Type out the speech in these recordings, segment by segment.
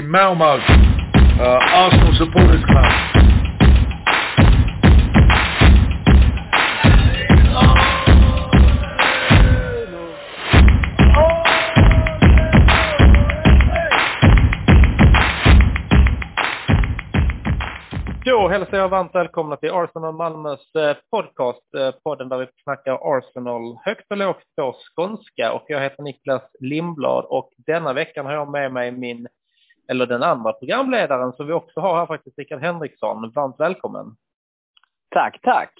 the Malmo uh, Arsenal Supporters Club. Då hälsar jag varmt välkomna till Arsenal Malmös eh, podcast, eh, podden där vi snackar Arsenal högt och lågt på skånska och jag heter Niklas Lindblad och denna veckan har jag med mig min, eller den andra programledaren som vi också har här faktiskt, Rickard Henriksson. Varmt välkommen. Tack, tack.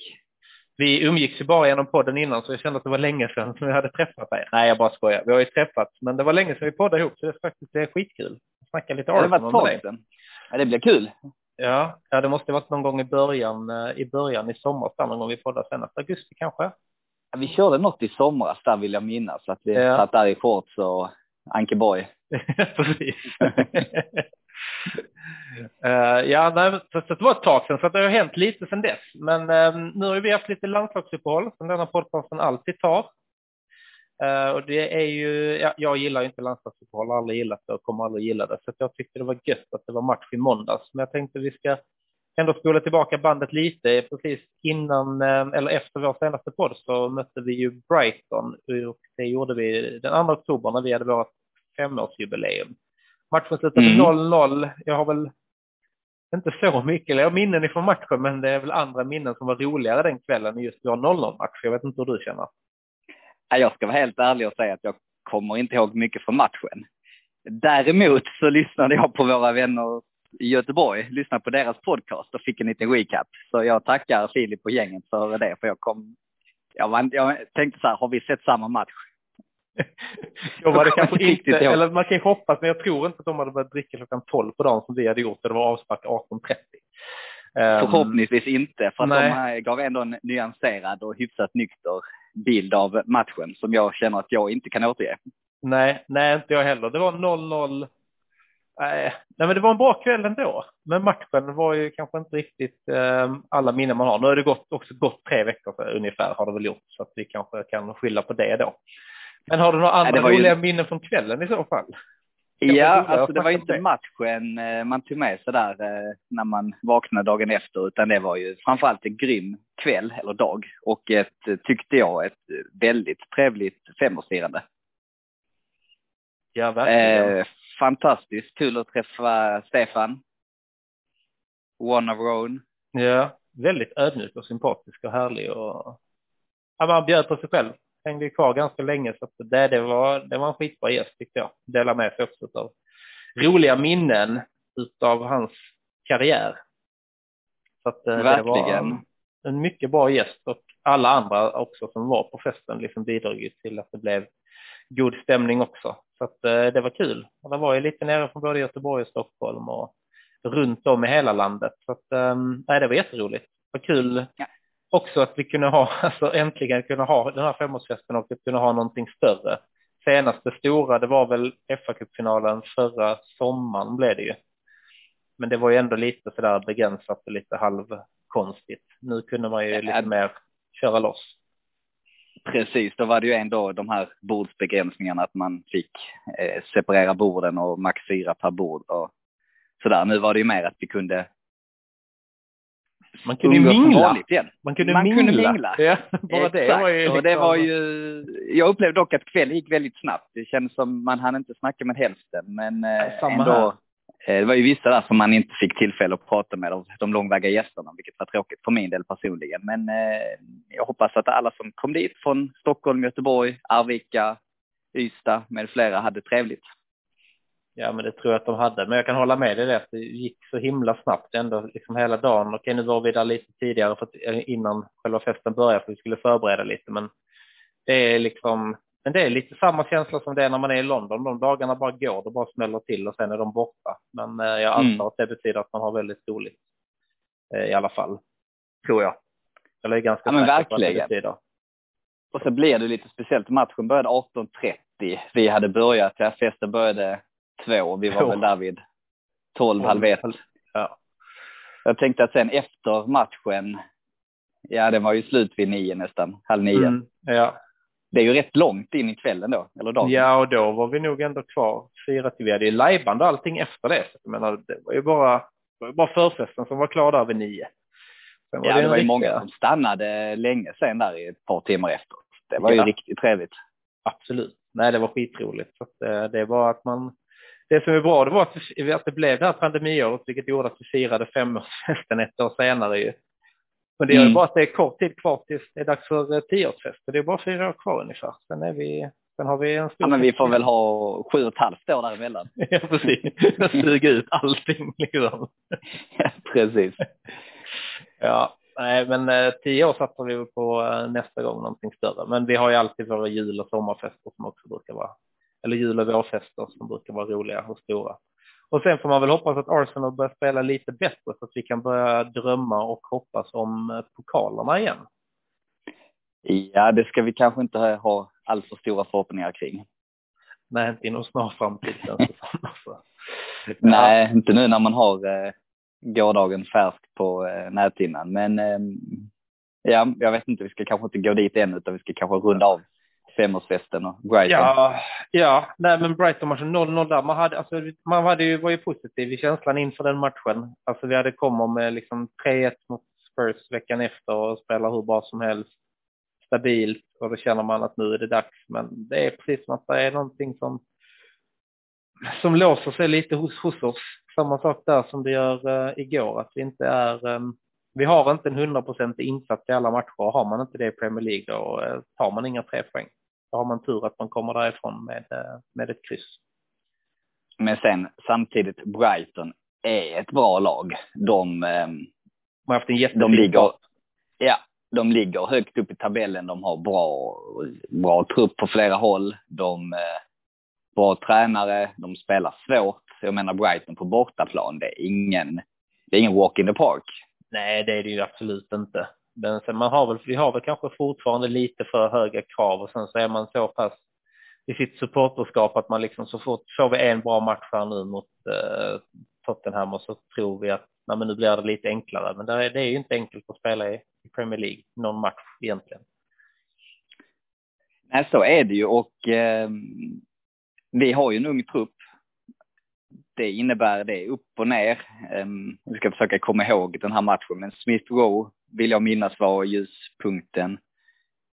Vi umgicks ju bara genom podden innan så jag kände att det var länge sedan som vi hade träffat dig. Nej, jag bara skojar. Vi har ju träffats, men det var länge sedan vi poddade ihop så det är faktiskt det är skitkul. Snacka lite Arsenal ja, det var ett tag. Ja, det blir kul. Ja, ja, det måste varit någon gång i början, eh, i början i somras, någon gång vi poddade senast, augusti kanske? Ja, vi körde något i somras där vill jag minnas, att vi ja. satt där i shorts och Ankeborg. Precis. uh, ja, nej, så, så det var ett tag sedan, så det har hänt lite sedan dess. Men uh, nu har vi haft lite landslagsuppehåll som denna podcasten alltid tar. Uh, och det är ju, ja, jag gillar ju inte landslagsuppehåll, har aldrig gillat det och kommer aldrig gilla det. Så jag tyckte det var gött att det var match i måndags. Men jag tänkte vi ska ändå spola tillbaka bandet lite. Precis innan, uh, eller efter vår senaste podd så mötte vi ju Brighton. Och det gjorde vi den 2 oktober när vi hade vårt femårsjubileum. Matchen slutade mm. 0-0. Jag har väl inte så mycket, eller jag har minnen ifrån matchen, men det är väl andra minnen som var roligare den kvällen än just vår 0-0-match. Jag vet inte hur du känner. Jag ska vara helt ärlig och säga att jag kommer inte ihåg mycket från matchen. Däremot så lyssnade jag på våra vänner i Göteborg, lyssnade på deras podcast och fick en liten recap. Så jag tackar Filip och gänget för det, för jag kom... Jag, var, jag tänkte så här, har vi sett samma match? Jag var det kanske inte, eller man kan ju hoppas, men jag tror inte att de hade börjat dricka klockan 12 på dagen som vi hade gjort, det var avspark 18.30. Förhoppningsvis inte, för att Nej. de gav ändå en nyanserad och hyfsat nykter bild av matchen som jag känner att jag inte kan återge. Nej, nej inte jag heller. Det var 0-0. Nej, nej, men det var en bra kväll ändå. Men matchen var ju kanske inte riktigt eh, alla minnen man har. Nu har det gått, också gått tre veckor ungefär har det väl gjort så att vi kanske kan skylla på det då. Men har du några andra nej, roliga ju... minnen från kvällen i så fall? Ja, alltså det var inte matchen eh, man tog med sig där eh, när man vaknade dagen efter, utan det var ju framförallt en grym kväll eller dag och ett, eh, tyckte jag, ett väldigt trevligt femårsfirande. Ja, verkligen. Eh, fantastiskt kul att träffa Stefan. One of our own. Ja, väldigt ödmjuk och sympatisk och härlig och ja, man bjöd på sig själv hängde kvar ganska länge så att det, det, var, det var en skitbra gäst tyckte jag. Dela med sig också av roliga minnen utav hans karriär. Så att eh, Verkligen. det var en, en mycket bra gäst och alla andra också som var på festen liksom bidrog till att det blev god stämning också. Så att eh, det var kul. Och det var ju lite nere från både Göteborg och Stockholm och runt om i hela landet. Så att, um, nej, det var jätteroligt. Det var kul. Ja också att vi kunde ha, alltså äntligen kunna ha den här femårsfesten och att kunna ha någonting större. Senaste stora, det var väl FA-cupfinalen förra sommaren blev det ju. Men det var ju ändå lite sådär begränsat och lite halvkonstigt. Nu kunde man ju lite mer köra loss. Precis, då var det ju ändå de här bordsbegränsningarna att man fick eh, separera borden och max fyra per bord och sådär. Nu var det ju mer att vi kunde man kunde ju mingla. Igen. Man kunde man mingla. Kunde mingla. Ja, bara Exakt. det var ju liksom... och det var ju, jag upplevde dock att kvällen gick väldigt snabbt. Det kändes som man hann inte snacka med hälften, men ja, ändå. Här. Eh, det var ju vissa där som man inte fick tillfälle att prata med, de, de långväga gästerna, vilket var tråkigt för min del personligen. Men eh, jag hoppas att alla som kom dit från Stockholm, Göteborg, Arvika, Ystad med flera hade trevligt. Ja, men det tror jag att de hade. Men jag kan hålla med dig det, att det gick så himla snabbt ändå liksom hela dagen. Okej, nu var vi där lite tidigare för att, eh, innan själva festen började för vi skulle förbereda lite. Men det är liksom, men det är lite samma känsla som det är när man är i London. De dagarna bara går, det bara smäller till och sen är de borta. Men eh, jag antar mm. att det betyder att man har väldigt roligt. Eh, I alla fall, tror jag. Eller är ganska ja, men verkligen. Och så blev det lite speciellt. Matchen började 18.30. Vi hade börjat, ja, festen började två. Vi var väl där vid tolv, halv ett. Ja. Jag tänkte att sen efter matchen, ja det var ju slut vid nio nästan, halv nio. Mm, ja. det är ju rätt långt in i kvällen då, eller dagen. Ja, och då var vi nog ändå kvar fyra till. Vi hade ju lajband och allting efter det. Menar, det var ju bara, var bara förfesten som var klar där vid nio. Sen var ja, det, det var ju många som stannade länge sen där i ett par timmar efter. Det var ja. ju riktigt trevligt. Absolut. Nej, det var skitroligt. Så det, eh, det var att man det som är bra det var att, vi, att det blev det här pandemiåret, vilket gjorde att vi firade femårsfesten ett år senare ju. Men det är mm. bara att det är kort tid kvar tills det är dags för eh, tioårsfest. Det är bara fyra år kvar ungefär. Sen, är vi, sen har vi en stor... Ja, men vi får väl ha sju och ett halvt år däremellan. ja, precis. Suga ut allting liksom. ja, precis. ja, nej, men eh, tio år satsar vi på eh, nästa gång någonting större. Men vi har ju alltid våra jul och sommarfester som också brukar vara eller jul och vårfester som brukar vara roliga och stora. Och sen får man väl hoppas att Arsenal börjar spela lite bättre så att vi kan börja drömma och hoppas om eh, pokalerna igen. Ja, det ska vi kanske inte ha alltför stora förhoppningar kring. Nej, inte inom snar framtid. Nej, inte nu när man har eh, gårdagen färsk på eh, näthinnan. Men eh, ja, jag vet inte, vi ska kanske inte gå dit än utan vi ska kanske runda av femårsfesten och Brighton. Ja, ja, nej men Brighton-matchen 0-0 där. Man, hade, alltså, man hade ju, var ju positiv i känslan inför den matchen. Alltså vi hade kommit med liksom 3-1 mot Spurs veckan efter och spelar hur bra som helst. Stabilt och då känner man att nu är det dags. Men det är precis som att det är någonting som, som låser sig lite hos, hos oss. Samma sak där som det gör uh, igår, att vi inte är um, vi har inte en hundraprocentig insats i alla matcher. Har man inte det i Premier League då eh, tar man inga tre poäng. Då har man tur att man kommer därifrån med, eh, med ett kryss. Men sen samtidigt Brighton är ett bra lag. De, ehm, har haft en de ligger, ja, de ligger högt upp i tabellen. De har bra, bra trupp på flera håll. De, eh, bra tränare. De spelar svårt. Jag menar Brighton på bortaplan, det är ingen, det är ingen walk in the park. Nej, det är det ju absolut inte. Men sen man har väl, vi har väl kanske fortfarande lite för höga krav och sen så är man så pass i sitt supporterskap att man liksom så fort får vi en bra match här nu mot eh, Tottenham och så tror vi att nej, men nu blir det lite enklare. Men det är, det är ju inte enkelt att spela i, i Premier League någon match egentligen. Nej, så är det ju och eh, vi har ju en ung trupp det innebär det upp och ner. Ehm, vi ska försöka komma ihåg den här matchen, men Smith Rowe vill jag minnas var ljuspunkten.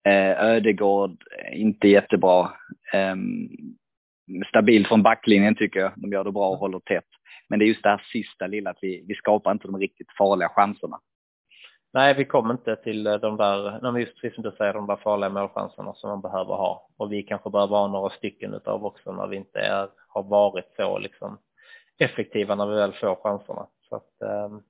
Ehm, Ödegård, inte jättebra. Stabilt stabil från backlinjen tycker jag. De gör det bra och håller tätt. Men det är just det här sista lilla att vi, vi skapar inte de riktigt farliga chanserna. Nej, vi kommer inte till eh, de där, just precis som du säger, de där farliga målchanserna som man behöver ha. Och vi kanske behöver ha några stycken utav också när vi inte är, har varit så liksom effektiva när vi väl får chanserna. Så att, ehm,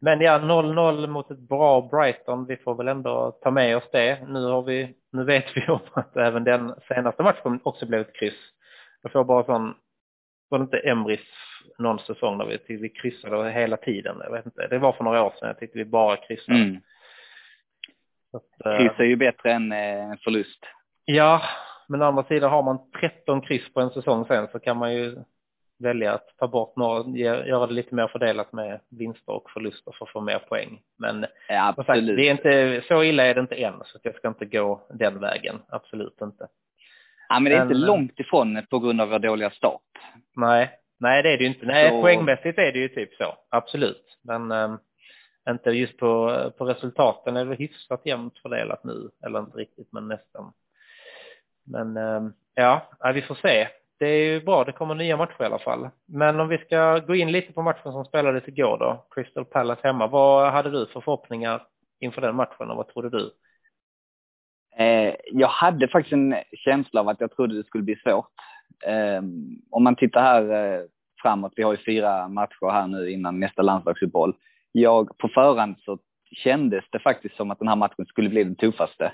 men ja, 0-0 mot ett bra Brighton. Vi får väl ändå ta med oss det. Nu har vi, nu vet vi om att även den senaste matchen också blev ett kryss. Jag får bara sån, var det inte Emrys någon säsong där vi, vi kryssade hela tiden? Jag vet inte. Det var för några år sedan. Jag tyckte vi bara kryssade. Mm. Att, kryss är ju bättre än eh, förlust. Ja, men å andra sidan har man 13 kryss på en säsong sen så kan man ju välja att ta bort några, göra det lite mer fördelat med vinster och förluster för att få mer poäng. Men ja, sagt, det är inte, så illa är det inte än, så jag ska inte gå den vägen. Absolut inte. Ja, men det är men, inte långt ifrån på grund av vår dåliga start. Nej, nej det är det ju inte. Nej, så... poängmässigt är det ju typ så, absolut. Men äm, inte just på, på resultaten är det hyfsat jämnt fördelat nu, eller inte riktigt, men nästan. Men äm, ja, vi får se det är ju bra, det kommer nya matcher i alla fall. Men om vi ska gå in lite på matchen som spelades igår då, Crystal Palace hemma. Vad hade du för förhoppningar inför den matchen och vad trodde du? Eh, jag hade faktiskt en känsla av att jag trodde det skulle bli svårt. Eh, om man tittar här eh, framåt, vi har ju fyra matcher här nu innan nästa landslagsuppehåll. Jag, på förhand så kändes det faktiskt som att den här matchen skulle bli den tuffaste.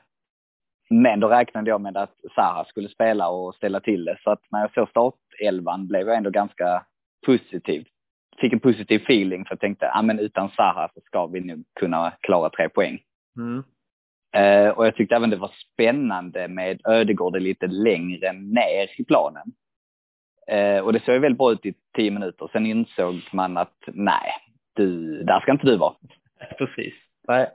Men då räknade jag med att Zaha skulle spela och ställa till det. Så att när jag såg startelvan blev jag ändå ganska positiv. Fick en positiv feeling för jag tänkte, ja men utan Zaha så ska vi nu kunna klara tre poäng. Mm. Uh, och jag tyckte även det var spännande med Ödegård lite längre ner i planen. Uh, och det såg väldigt bra ut i tio minuter. Sen insåg man att nej, du, där ska inte du vara. Precis. Nej.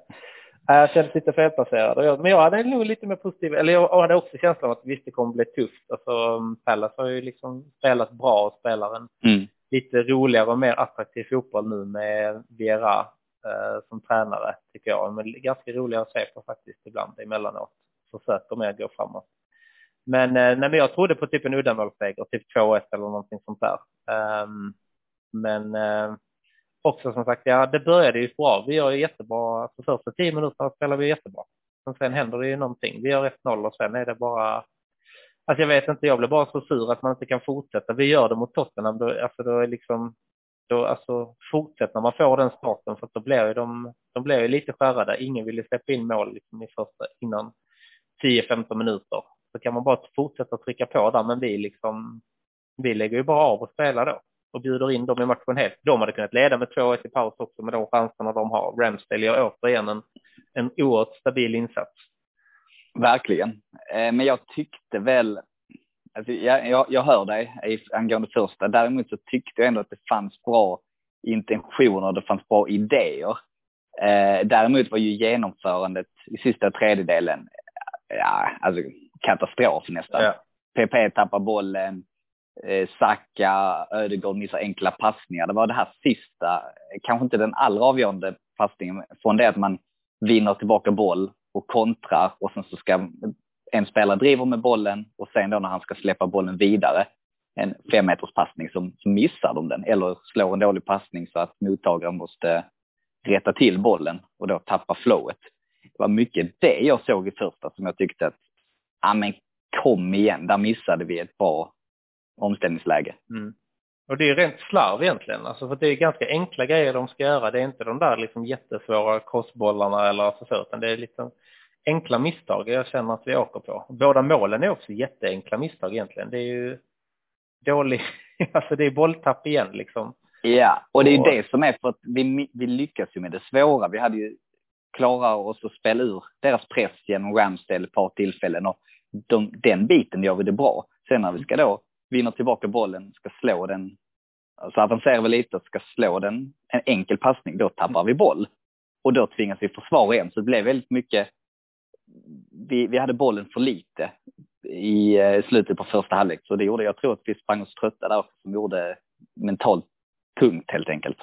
Jag kändes lite felplacerad. Men jag hade nog lite mer positiv, eller jag hade också känslan av att visst det kommer bli tufft. Alltså Pallas har ju liksom spelat bra och spelar en mm. lite roligare och mer attraktiv fotboll nu med Vera eh, som tränare tycker jag. Men ganska roligare att se på faktiskt ibland emellanåt. Försöker mer gå framåt. Men, eh, nej, men jag trodde på typ en uddamålsseger, typ 2-1 eller någonting sånt där. Um, men eh, också som sagt, ja det började ju bra. Vi gör ju jättebra, för första tio minuterna spelar vi jättebra. Men sen händer det ju någonting. Vi gör 1-0 och sen är det bara, alltså jag vet inte, jag blir bara så sur att man inte kan fortsätta. Vi gör det mot Tottenham, då, alltså då är liksom, då alltså fortsätt när man får den starten för att då blir ju de, de blir ju lite skärrade. Ingen ville släppa in mål liksom i första, innan 10-15 minuter. Så kan man bara fortsätta trycka på där, men vi liksom, vi lägger ju bara av och spelar då och bjuder in dem i matchen helt. De hade kunnat leda med 2-1 i paus också med de chanserna de har. Ramsdale gör återigen en, en oerhört stabil insats. Verkligen. Eh, men jag tyckte väl, alltså jag, jag, jag hör dig angående första, däremot så tyckte jag ändå att det fanns bra intentioner, det fanns bra idéer. Eh, däremot var ju genomförandet i sista tredjedelen, ja, alltså katastrof nästan. Ja. PP tappar bollen, eh, Saka, Ödegård missar enkla passningar. Det var det här sista, kanske inte den allra avgörande passningen, från det att man vinner tillbaka boll och kontrar och sen så ska en spelare driver med bollen och sen då när han ska släppa bollen vidare, en femmeters passning som, som missar de den eller slår en dålig passning så att mottagaren måste rätta till bollen och då tappa flowet. Det var mycket det jag såg i första som jag tyckte att, ja men kom igen, där missade vi ett bra omställningsläge. Mm. Och det är rent slarv egentligen, alltså för det är ganska enkla grejer de ska göra. Det är inte de där liksom jättesvåra crossbollarna eller så, så utan det är liksom enkla misstag jag känner att vi åker på. Båda målen är också jätteenkla misstag egentligen. Det är ju dålig, alltså det är bolltapp igen liksom. Ja, och det är ju det som är för att vi, vi lyckas ju med det svåra. Vi hade ju klarat oss att spela ur deras press genom Ramsdale ett par tillfällen och de, den biten gör vi det bra. Sen när vi ska då vinner tillbaka bollen, ska slå den, så avancerar vi lite ska slå den, en enkel passning, då tappar vi boll. Och då tvingas vi försvara igen, så det blev väldigt mycket, vi, vi hade bollen för lite i eh, slutet på första halvlek, så det gjorde, jag tror att vi sprang oss trötta där som gjorde mentalt tungt helt enkelt.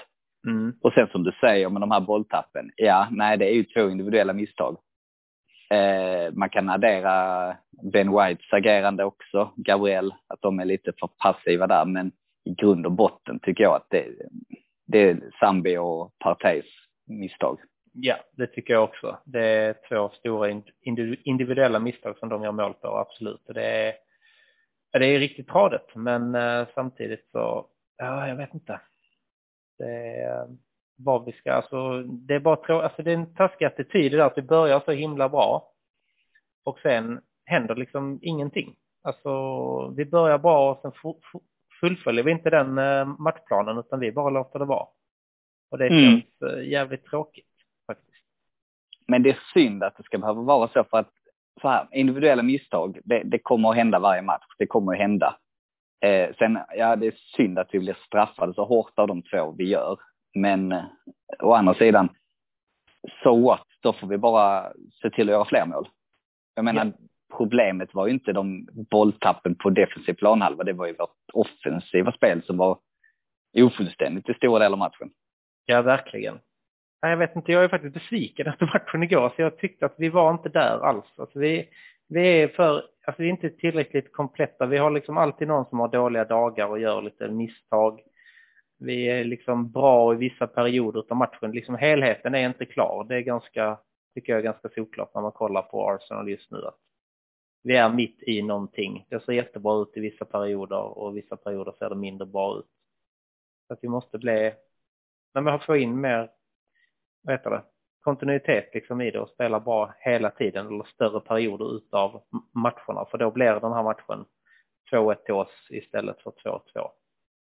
Mm. Och sen som du säger med de här bolltappen, ja, nej det är ju två individuella misstag. Eh, man kan addera Ben Whites agerande också, Gabriel, att de är lite för passiva där. Men i grund och botten tycker jag att det, det är Zambi och Partejs misstag. Ja, det tycker jag också. Det är två stora individuella misstag som de gör mål på, absolut. Det är, det är riktigt tradigt, men eh, samtidigt så, ja, jag vet inte. Det är, vad vi ska, alltså det är bara trå, alltså det är en taskig attityd det där att vi börjar så himla bra och sen händer liksom ingenting. Alltså vi börjar bra och sen fullföljer vi inte den eh, matchplanen utan vi bara låter det vara. Och det mm. känns mm. jävligt tråkigt faktiskt. Men det är synd att det ska behöva vara så för att så här, individuella misstag, det, det kommer att hända varje match. Det kommer att hända. Eh, sen, ja, det är synd att vi blir straffade så hårt av de två vi gör. Men eh, å andra sidan, so what? Då får vi bara se till att göra fler mål. Jag menar, ja. problemet var ju inte de bolltappen på defensiv planhalva. Det var ju vårt offensiva spel som var ofullständigt i stora delar av matchen. Ja, verkligen. Jag vet inte, jag är faktiskt besviken efter matchen igår, så jag tyckte att vi var inte där alls. Alltså vi, vi är för, alltså vi är inte tillräckligt kompletta. Vi har liksom alltid någon som har dåliga dagar och gör lite misstag vi är liksom bra i vissa perioder av matchen. Liksom helheten är inte klar. Det är ganska, tycker jag är ganska solklart när man kollar på Arsenal just nu. Att vi är mitt i någonting. Det ser jättebra ut i vissa perioder och vissa perioder ser det mindre bra ut. Så att vi måste bli, när man får in mer, vad heter det, kontinuitet liksom i det och spela bra hela tiden eller större perioder utav matcherna. För då blir den här matchen 2-1 till oss istället för 2-2.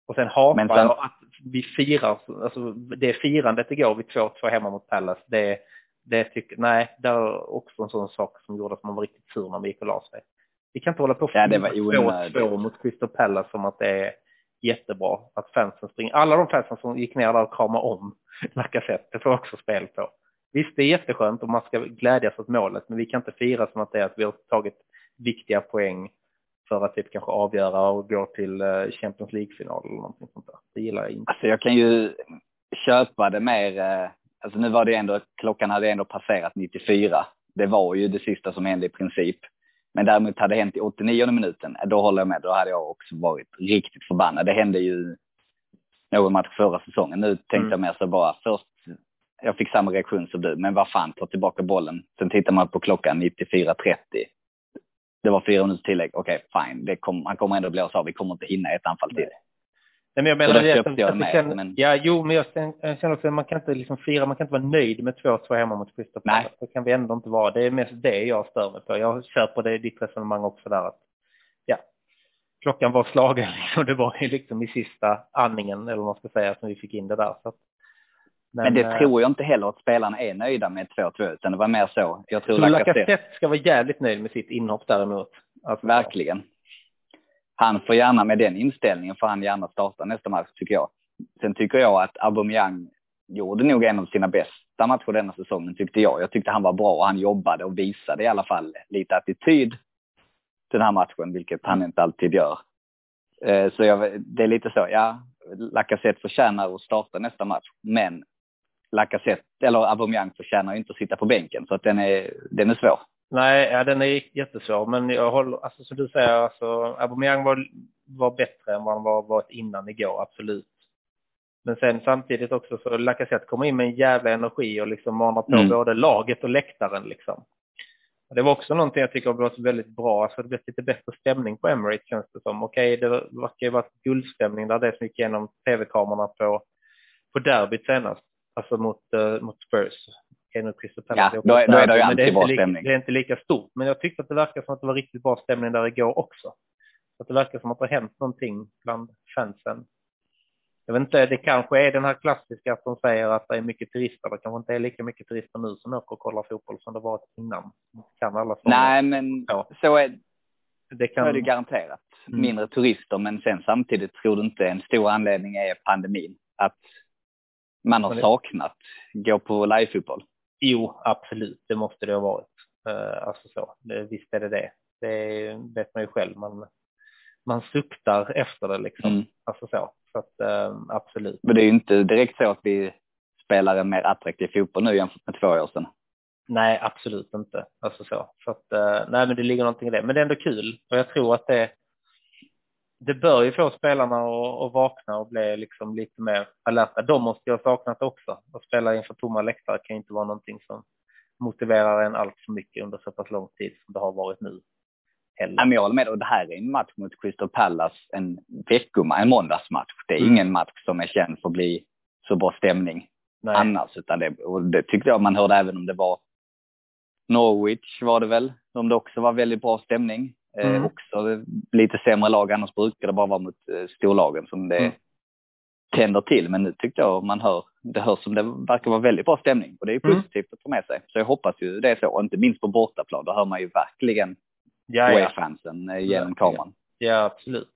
Och sen hatar jag att vi firar, alltså det firandet igår vid 2-2 hemma mot Pallas, det, det tycker, nej, det var också en sån sak som gjorde att man var riktigt sur när vi gick och la sig. Vi kan inte hålla på och ja, 2-2 mot Crystal Palace som att det är jättebra att fansen springer. Alla de fansen som gick ner där och kramade om Lacazette, det får också spel på. visst, det är jätteskönt om man ska glädjas åt målet, men vi kan inte fira som att det är att vi har tagit viktiga poäng för att typ kanske avgöra och gå till eh, Champions League-final eller någonting sånt där. Det gillar jag inte. Alltså jag kan ju köpa det mer, eh, alltså nu var det ändå, klockan hade ändå passerat 94. Det var ju det sista som hände i princip. Men däremot hade det hänt i 89 minuten, då håller jag med, då hade jag också varit riktigt förbannad. Det hände ju någon match förra säsongen. Nu tänkte mm. jag mer så bara, först, jag fick samma reaktion som du, men vad fan, ta tillbaka bollen. Sen tittar man på klockan 94.30 det var fyra minuters tillägg. Okej, okay, fine. Det kom, han kommer ändå bli av. Vi kommer inte hinna ett anfall till. Nej, men jag menar, det köpte jag med. Känner, men... Ja, jo, men jag, jag känner också att man kan inte liksom fira, man kan inte vara nöjd med 2-2 hemma mot Palace. Det kan vi ändå inte vara. Det är mest det jag stör mig på. Jag köper det, ditt resonemang också där att, ja, klockan var slagen liksom. Det var ju liksom i sista andningen, eller vad man ska säga, som vi fick in det där. Så att, men, men, det äh, tror jag inte heller att spelarna är nöjda med 2-2, utan det var mer så. Jag tror så Lacazette ska vara jävligt nöjd med sitt inhopp däremot. Alltså, Verkligen. Han får gärna, med den inställningen, får han gärna starta nästa match, tycker jag. Sen tycker jag att Aubameyang gjorde nog en av sina bästa matcher denna säsongen, tyckte jag. Jag tyckte han var bra och han jobbade och visade i alla fall lite attityd den här matchen, vilket han inte alltid gör. Eh, så jag, det är lite så, ja, Lacazette förtjänar att starta nästa match, men Lacazette, eller Aubameyang förtjänar inte att sitta på bänken, så att den är, den är svår. Nej, ja, den är jättesvår, men jag håller, alltså som du säger, alltså Aubameyang var, var bättre än vad han var varit innan igår, absolut. Men sen samtidigt också så Lacazette kommer in med en jävla energi och liksom manar på mm. både laget och läktaren liksom. Det var också någonting jag tycker har varit väldigt bra, alltså det blev lite bättre stämning på Emirates känns det som. Okej, det verkar ju varit guldstämning där det som gick igenom tv-kamerorna på, på derbyt senast alltså mot, uh, mot Spurs. Okay, Crystal Palace ja, då, är, då är det ju alltid bra stämning. Det är inte lika stort, men jag tyckte att det verkar som att det var riktigt bra stämning där igår också. Så att det verkar som att det har hänt någonting bland fansen. Jag vet inte, det kanske är den här klassiska att de säger att det är mycket turister. Det kanske inte är lika mycket turister nu som åker och kollar fotboll som det varit innan. Kan alla Nej, men så, så är det. Kan... Så är det garanterat. Mm. Mindre turister, men sen samtidigt tror du inte en stor anledning är pandemin. Att man har saknat gå på livefotboll? Jo, absolut, det måste det ha varit. Uh, alltså så, visst är det det. Det vet man ju själv. Man, man suktar efter det liksom. Mm. Alltså så, så att, uh, absolut. Men det är ju inte direkt så att vi spelar en mer attraktiv fotboll nu jämfört med två år sedan. Nej, absolut inte. Alltså så. så att, uh, nej, men det ligger någonting i det. Men det är ändå kul och jag tror att det det bör ju få spelarna att, att vakna och bli liksom lite mer alerta. De måste ju ha saknat också. Att spela inför tomma läktare kan inte vara någonting som motiverar en allt för mycket under så pass lång tid som det har varit nu. Heller. jag håller med. Och det här är en match mot Crystal Palace, en veckomatch, en måndagsmatch. Det är mm. ingen match som är känd för att bli så bra stämning Nej. annars. Utan det, och det tyckte jag man hörde även om det var Norwich var det väl, om det också var väldigt bra stämning. Eh, mm. också lite sämre lag, annars brukar det bara vara mot eh, storlagen som det mm. tänder till. Men nu tyckte jag man hör, det hörs som det verkar vara väldigt bra stämning och det är mm. positivt att få med sig. Så jag hoppas ju det är så, och inte minst på bortaplan, då hör man ju verkligen ja, ja. fansen eh, genom kameran. Ja, absolut.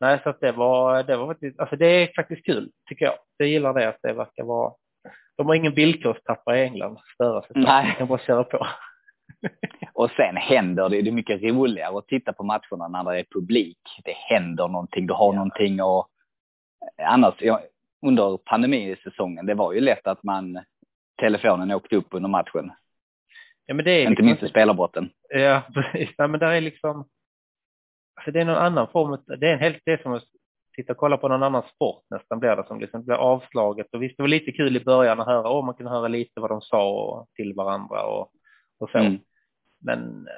Nej, så att det var, det var faktiskt, alltså det är faktiskt kul, tycker jag. Jag gillar det att det verkar vara, de har ingen villkorstappare i England, störa sig. Nej. De kan bara köra på. Och sen händer det, det är mycket roligare att titta på matcherna när det är publik. Det händer någonting, du har ja. någonting och annars, ja, under pandemisäsongen, det var ju lätt att man, telefonen åkte upp under matchen. Ja, men det är Inte liksom, minst i spelarbrotten. Ja, precis. Ja, men där är liksom, alltså det är någon annan form, det är en helt, det är som att sitta och kolla på någon annan sport nästan blir det som liksom blir avslaget. Och visst, det var lite kul i början att höra, åh, man kunde höra lite vad de sa till varandra och, och så. Mm. Men eh,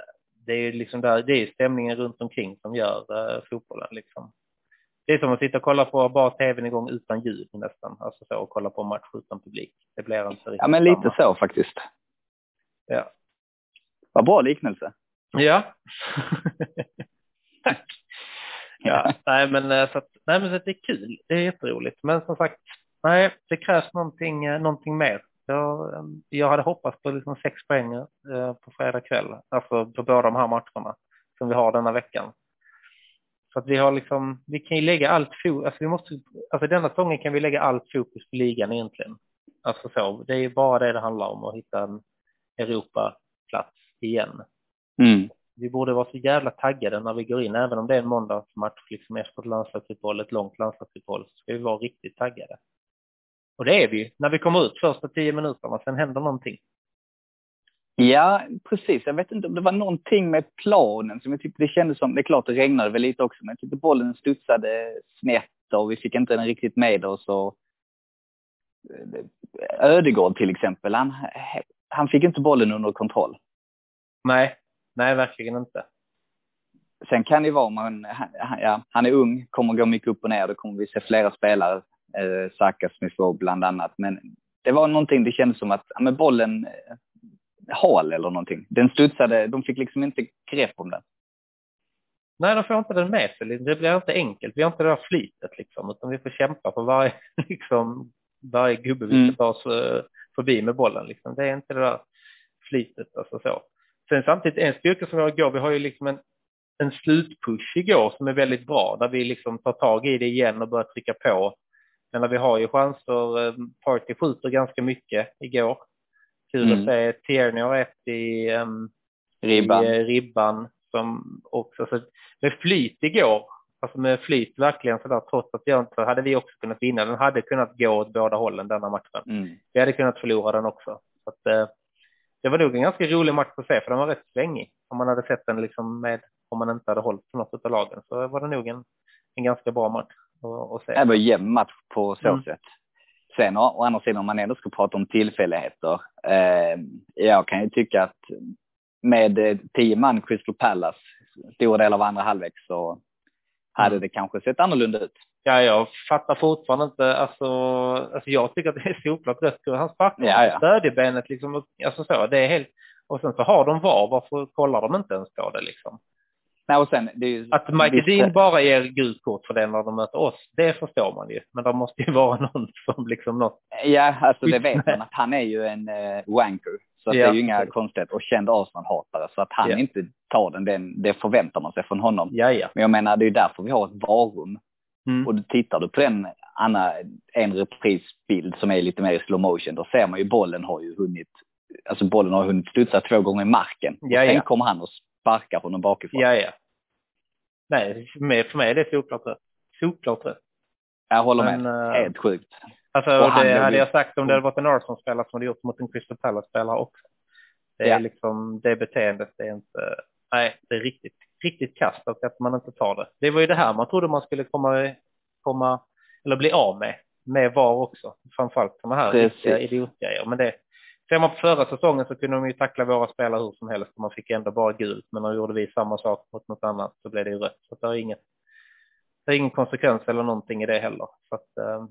det är ju liksom där, det är stämningen runt omkring som gör uh, fotbollen liksom. Det är som att sitta och kolla på bara tvn igång utan ljud nästan, alltså så och kolla på match utan publik. Det blir inte riktigt Ja, men lite samma. så faktiskt. Ja. Vad bra liknelse. Ja. Tack. Ja, nej men eh, så att, nej men så att det är kul. Det är jätteroligt. Men som sagt, nej, det krävs någonting, någonting mer. Jag, jag hade hoppats på liksom sex poäng eh, på fredag kväll, alltså på båda de här matcherna som vi har denna veckan. Så att vi har liksom, vi kan ju lägga allt fokus, alltså vi måste, alltså denna säsongen kan vi lägga allt fokus på ligan egentligen. Alltså så, det är bara det det handlar om att hitta en Europaplats igen. Mm. Vi borde vara så jävla taggade när vi går in, även om det är en måndagsmatch liksom efter ett landslagsuppehåll, ett långt landslagsuppehåll, så ska vi vara riktigt taggade. Och det är vi när vi kommer ut första tio minuterna, sen händer någonting. Ja, precis. Jag vet inte om det var någonting med planen som jag tyckte det kändes som, det är klart det regnade väl lite också, men jag tyckte bollen studsade snett och vi fick inte den riktigt med oss och Ödegård till exempel, han, han fick inte bollen under kontroll. Nej, nej verkligen inte. Sen kan det vara, man, ja, han är ung, kommer gå mycket upp och ner, då kommer vi se flera spelare, eh, Saka, Smith bland annat, men det var någonting, det kändes som att, ja, men bollen, eh, hal eller någonting. Den studsade, de fick liksom inte grepp om den. Nej, de får inte den med sig. Det blir inte enkelt. Vi har inte det där flytet liksom, utan vi får kämpa för varje, liksom, varje gubbe vi ska ta oss eh, förbi med bollen. Liksom. Det är inte det där flytet. Alltså så. Sen samtidigt, en styrka som vi har igår, vi har ju liksom en, en slutpush igår som är väldigt bra, där vi liksom tar tag i det igen och börjar trycka på. Men vi har ju chanser, eh, Party skjuter ganska mycket igår. Kul mm. att se Tierney har ett i, um, ribban. i uh, ribban som också, så med flyt igår, alltså med flyt verkligen sådär trots att jag inte, hade vi också kunnat vinna. Den hade kunnat gå åt båda hållen denna matchen. Mm. Vi hade kunnat förlora den också. Så att, uh, det var nog en ganska rolig match att se för den var rätt svängig. Om man hade sett den liksom med, om man inte hade hållit på något av lagen så var det nog en, en ganska bra match att, att se. Det var en jämn match på så mm. sätt. Sen å andra sidan om man ändå ska prata om tillfälligheter. Eh, jag kan ju tycka att med eh, tio man Crystal Palace stora delar av andra halvlek så hade mm. det kanske sett annorlunda ut. Ja, jag fattar fortfarande inte, alltså, alltså jag tycker att det är solklart rött. Han sparkar ja, ja. stödjebenet liksom, alltså så, det är helt, och sen så har de VAR, varför kollar de inte ens på det liksom? Nej, och sen, ju, att Michael Dean bara ger gult kort för det när de möter oss, det förstår man ju. Men det måste ju vara någon som liksom något. Ja, alltså det vet man att han är ju en uh, wanker. Så ja, det är ju inga konstigheter och känd Arsenal-hatare. Så att han ja. inte tar den, den, det förväntar man sig från honom. Ja, ja. Men jag menar, det är ju därför vi har ett varum. Mm. Och tittar du på den, Anna, en reprisbild som är lite mer i slow motion, då ser man ju bollen har ju hunnit, alltså bollen har hunnit studsa två gånger i marken. Ja, och sen kommer han och sparkar honom bakifrån. Ja, ja. Nej, för mig är det solklart rätt. Solklart rätt. Jag håller med. Men, Helt sjukt. Alltså, det hade jag sagt om det hade varit en Arsenal-spelare som hade gjort mot en Crystal Palace-spelare också. Det är ja. liksom, det beteendet det är inte, nej, det är riktigt, riktigt kast att man inte tar det. Det var ju det här man trodde man skulle komma, komma eller bli av med, med VAR också. Framförallt de här riktiga idiotgrejer. Men det, ser man på förra säsongen så kunde de ju tackla våra spelare hur som helst och man fick ändå bara gult. Men när gjorde vi samma sak mot något annat så blev det ju rött. Så det är inget, det är ingen konsekvens eller någonting i det heller. Så att, eh,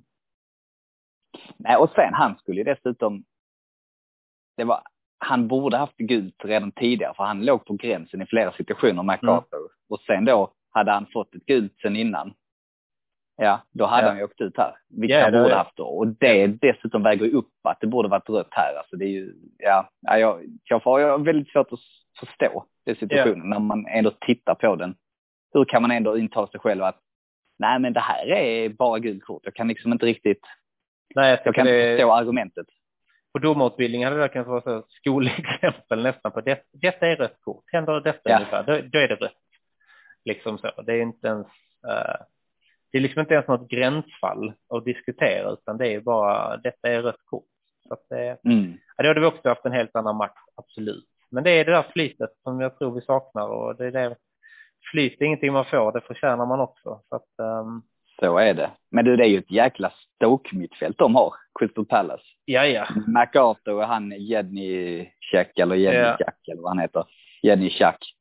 Nej, och sen han skulle ju dessutom, det var, han borde haft gult redan tidigare för han låg på gränsen i flera situationer, MacArthur. Mm. Och sen då hade han fått ett gult sen innan. Ja, då hade ja. han ju åkt ut här. Vilket ja, han borde haft då. Och det dessutom väger upp att det borde varit rött här. Alltså det är ju, ja, jag, jag har väldigt svårt att förstå den situationen ja. när man ändå tittar på den. Hur kan man ändå inta sig själv att nej men det här är bara gult kort. Jag kan liksom inte riktigt Nej, jag, jag kan det... inte förstå argumentet. På domarutbildningen hade det kunnat vara så skolexempel nästan på det. Detta är rött kort. Händer detta ja. ungefär, då, då är det rött. Liksom så. Det är inte ens, uh, det är liksom inte ens något gränsfall att diskutera, utan det är bara, detta är rött kort. Så att det, mm. ja, då hade vi också haft en helt annan match, absolut. Men det är det där flytet som jag tror vi saknar och det är det, flyt är ingenting man får, det förtjänar man också. Så att, um, så är det. Men du, det är ju ett jäkla Stoke-mittfält de har, Crystal Palace. Ja, ja. MacArthur och han Jenny Check, eller Jenny ja. Jack, eller vad han heter. Jenny Chuck.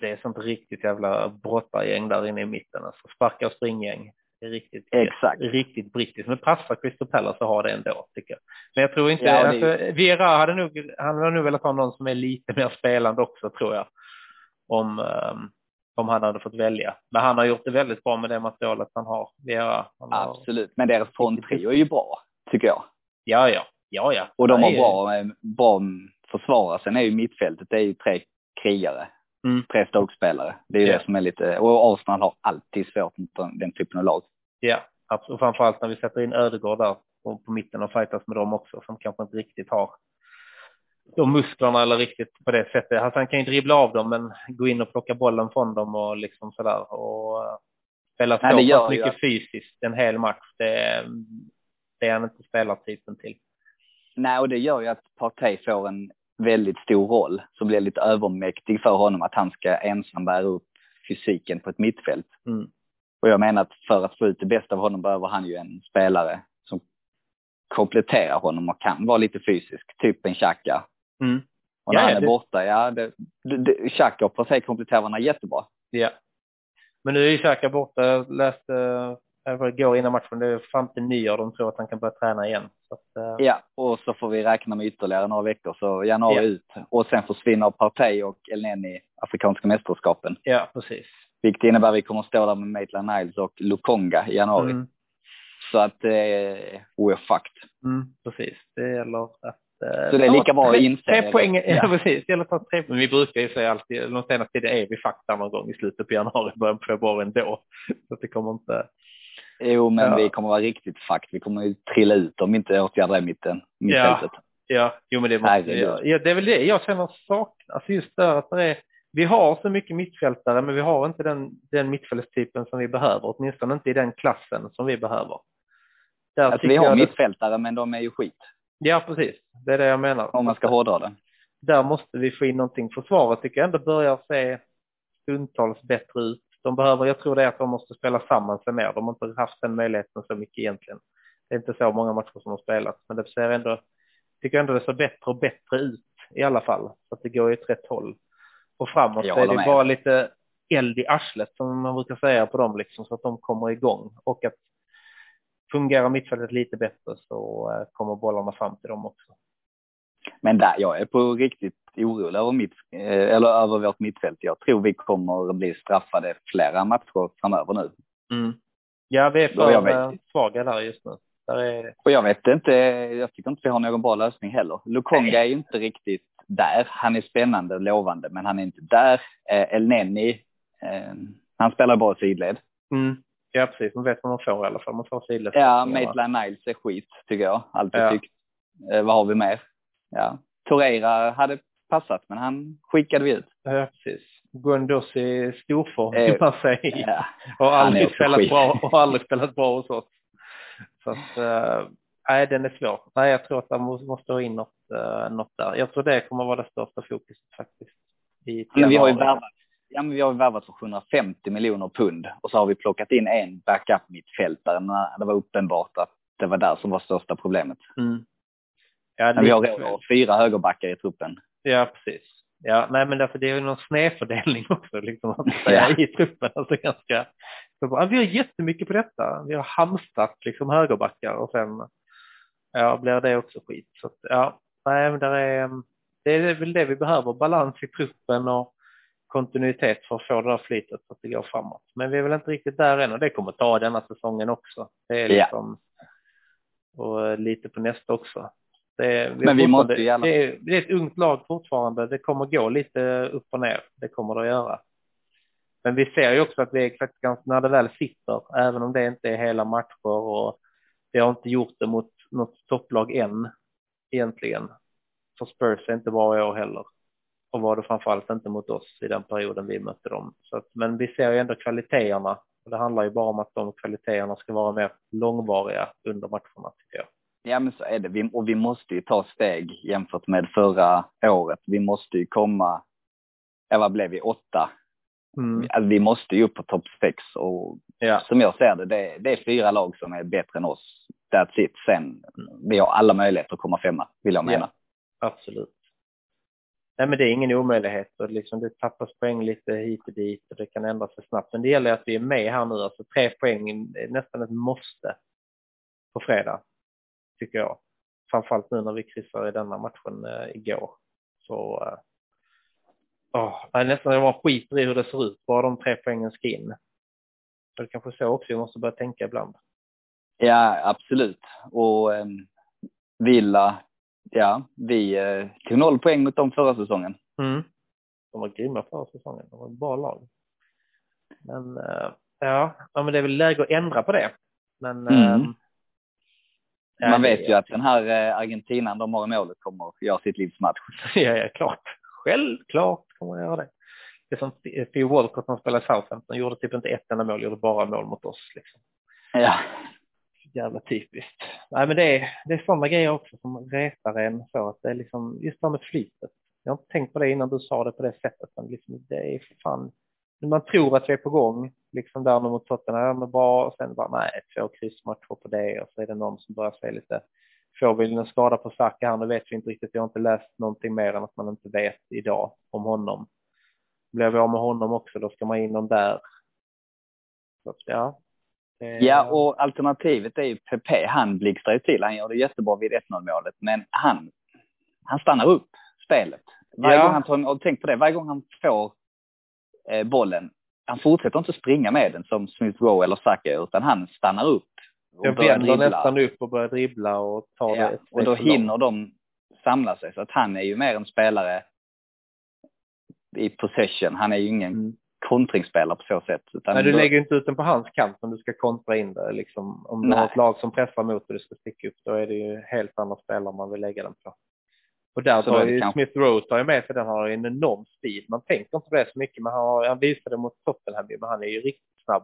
Det är sånt riktigt jävla brottargäng där inne i mitten. Alltså sparka och springgäng. Det är riktigt, Exakt. riktigt brittiskt. Men passar Crystal Palace att ha det ändå, tycker jag. Men jag tror inte, ja, alltså, Vera hade nog, han hade nog velat ha någon som är lite mer spelande också, tror jag. Om, um, om han hade fått välja. Men han har gjort det väldigt bra med det materialet han har. Vera, han Absolut, men deras fronttrio är ju bra, tycker jag. Ja, ja. Ja, ja. Och de har bra, eh, bra försvarare. Sen är ju mittfältet, det är ju tre krigare. Mm. Tre Stoke-spelare. Det är ju ja. det som är lite, och Arsenal har alltid svårt mot den typen av lag. Ja, absolut. Och framförallt när vi sätter in Ödegård där på, på mitten och fightas med dem också som kanske inte riktigt har de musklerna eller riktigt på det sättet. Alltså han kan ju dribbla av dem men gå in och plocka bollen från dem och liksom sådär och uh, spela så Nej, pass mycket fysiskt en hel match. Det, det är han inte spelartypen till. Nej, och det gör ju att Partey får en väldigt stor roll som blir lite övermäktig för honom att han ska ensam bära upp fysiken på ett mittfält. Mm. Och jag menar att för att få ut det bästa av honom behöver han ju en spelare som kompletterar honom och kan vara lite fysisk, typ en Xhaka. Mm. Och när ja, han är det... borta, ja, det, det, Xhaka och Partey kompletterar varandra jättebra. Ja. Men nu är ju Xhaka borta. Jag läste det går innan matchen. Det är fram till nyår de tror att han kan börja träna igen. Att, uh... Ja, och så får vi räkna med ytterligare några veckor, så januari ja. ut. Och sen försvinner Partey och Elneny Afrikanska mästerskapen. Ja, precis. Vilket innebär att vi kommer att stå där med Maitland Niles och Lukonga i januari. Mm. Så att eh, we're fucked. Mm, precis, det gäller att Eh, så det är lika bra att inse tre poäng, ja. ja precis, det gäller att ta tre Men vi brukar ju säga alltid, de senaste tiden är vi fakta någon gång i slutet på januari, början på februari ändå. Så det kommer inte... Jo, men ja. vi kommer vara riktigt fakt. Vi kommer ju trilla ut om vi inte åtgärdar mitten, mittfältet. Ja, ja, jo men det måste ja, ja, det är väl det jag känner saknas, alltså just det att det är, vi har så mycket mittfältare, men vi har inte den, den mittfältstypen som vi behöver, åtminstone inte i den klassen som vi behöver. Där alltså, vi har mittfältare, men de är ju skit. Ja, precis. Det är det jag menar. Om man ska hårdra det. Där måste vi få in någonting. Försvaret tycker jag ändå börjar se stundtals bättre ut. De behöver, jag tror det är att de måste spela samman sig mer. De har inte haft den möjligheten så mycket egentligen. Det är inte så många matcher som har spelats, men det ser ändå, tycker ändå det ser bättre och bättre ut i alla fall. Så att det går i ett rätt håll. Och framåt så är det med. bara lite eld i arslet som man brukar säga på dem liksom, så att de kommer igång. Och att fungerar mittfältet lite bättre så eh, kommer bollarna fram till dem också. Men där, jag är på riktigt orolig över, mitt, eh, eller över vårt mittfält. Jag tror vi kommer att bli straffade flera matcher framöver nu. Mm. Ja, vi är för eh, svaga där just nu. Där är... Och jag vet inte, jag tycker inte vi har någon bra lösning heller. Lukonga är ju inte riktigt där. Han är spännande och lovande, men han är inte där. El Neni, eh, han spelar bara sidled. Mm. Ja, precis. Man vet vad man får i alla fall. Man får sidled. Ja, Maitland Niles är skit, tycker jag. Alltid ja. tyckt. Eh, vad har vi mer? Ja, Torreira hade passat, men han skickade vi ut. Ja, precis. Guendouzi storform, eh, man säga. Ja, och aldrig spelat bra, och aldrig spelat bra hos oss. Så att, uh, nej, den är svår. Nej, jag tror att man måste ha in något, uh, något där. Jag tror det kommer vara det största fokuset faktiskt. I men vi har ju värvat ja, men vi har värvat för 750 miljoner pund och så har vi plockat in en backup mittfältare när det var uppenbart att det var där som var största problemet. Mm. Ja, men vi har råd fyra högerbackar i truppen. Ja, precis. Ja, nej men därför det är ju någon snedfördelning också liksom att säga ja. i truppen. Alltså ganska, bara, vi har jättemycket på detta. Vi har hamstrat liksom högerbackar och sen ja, blir det också skit. Så ja, nej men där är, det är väl det vi behöver, balans i truppen och kontinuitet för att få det där flytet så att det går framåt. Men vi är väl inte riktigt där än och det kommer ta denna säsongen också. Det är liksom, ja. och lite på nästa också. Är, vi Men vi måste gärna... det, är, det är ett ungt lag fortfarande. Det kommer gå lite upp och ner. Det kommer det att göra. Men vi ser ju också att vi är faktiskt ganska, när det väl sitter, även om det inte är hela matcher och vi har inte gjort det mot något topplag än egentligen. För Spurs är inte bra i år heller och var det framförallt inte mot oss i den perioden vi mötte dem. Så att, men vi ser ju ändå kvaliteterna och det handlar ju bara om att de kvaliteterna ska vara mer långvariga under matcherna tycker jag. Ja men så är det, vi, och vi måste ju ta steg jämfört med förra året. Vi måste ju komma, ja vad blev vi, åtta? Mm. Alltså, vi måste ju upp på topp sex och ja. som jag ser det, det, det, är fyra lag som är bättre än oss. That's it. Sen, vi har alla möjligheter att komma femma, vill jag mena. Ja, absolut nej men det är ingen omöjlighet och liksom det tappas poäng lite hit och dit och det kan ändra sig snabbt. Men det gäller att vi är med här nu, alltså tre poäng är nästan ett måste på fredag, tycker jag. Framförallt nu när vi kryssar i denna matchen eh, igår. Så eh, oh, jag nästan jag bara skiter i hur det ser ut, bara de tre poängen ska in. Det kanske så också vi måste börja tänka ibland. Ja, absolut. Och um, Villa ja, vi eh, tog noll poäng mot dem förra säsongen. Mm. De var grymma förra säsongen. De var ett bra lag. Men eh, ja, ja, men det är väl läge att ändra på det. Men mm. Ja, Man vet ju att den här eh, Argentinan de har i målet kommer att göra sitt livs match. ja, ja, klart. Självklart kommer att göra det. Det är som Theo Walcott som spelade i Southampton, gjorde typ inte ett enda mål, gjorde bara mål mot oss. Liksom. Ja. Jävla typiskt. Nej, men det är, det är sådana grejer också som retar en så att det är liksom just det här med flytet. Jag har inte tänkt på det innan du sa det på det sättet, men liksom det är fan, man tror att vi är på gång, liksom där mot Tottenham, ja, bra, och sen bara nej, två kryssmatcher på det och så är det någon som börjar se lite, får vi en skada på Saka här, nu vet vi inte riktigt, jag har inte läst någonting mer än att man inte vet idag om honom. Blir vi av med honom också, då ska man in någon där. Så, ja. Ja, och alternativet är ju Pepe. Han blixtrar ju till. Han gör det jättebra vid 1-0 målet, men han, han stannar upp spelet. Varje ja. gång han tar, och tänk på det, varje gång han får bollen, han fortsätter inte springa med den som Smith Rowe eller Saka, utan han stannar upp. Och jag vänder nästan upp och börjar dribbla och tar ja, det. Och då hinner de samla sig. Så att han är ju mer en spelare i possession. Han är ju ingen mm. kontringsspelare på så sätt. Utan Nej, du lägger inte ut den på hans kant om du ska kontra in det. Liksom, om du har ett lag som pressar mot och du ska sticka upp, då är det ju helt andra spelare man vill lägga den på. Och där tar ju Smith Rowe tar ju med sig den, har en enorm speed. Man tänker inte på det så mycket, men han, han visade mot Tottenham, men han är ju riktigt snabb.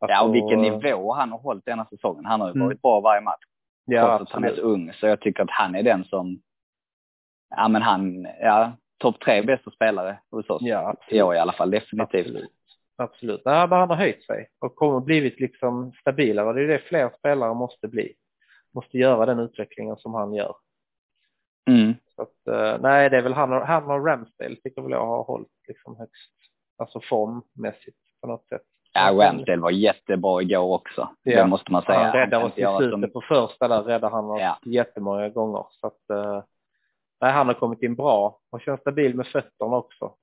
Alltså, ja, och vilken nivå han har hållit denna säsongen. Han har ju mm. varit bra varje match. Ja, trots att han är så ung. Så jag tycker att han är den som, ja men han, ja, topp tre bästa spelare hos oss. Ja, absolut. I år i alla fall, definitivt. Absolut. Absolut. Ja, han har höjt sig och kommer blivit liksom stabilare. Det är det fler spelare måste bli. Måste göra den utvecklingen som han gör. Mm. Så att, uh, nej, det är väl han och, han och Ramsdale tycker väl jag har hållit liksom högst, alltså formmässigt på något sätt. Ja, Ramsdale var jättebra igår också. Ja. Det måste man säga. Han räddade oss i slutet som... på första där räddade han oss ja. jättemånga gånger. Så att, uh, nej, han har kommit in bra och känns stabil med fötterna också.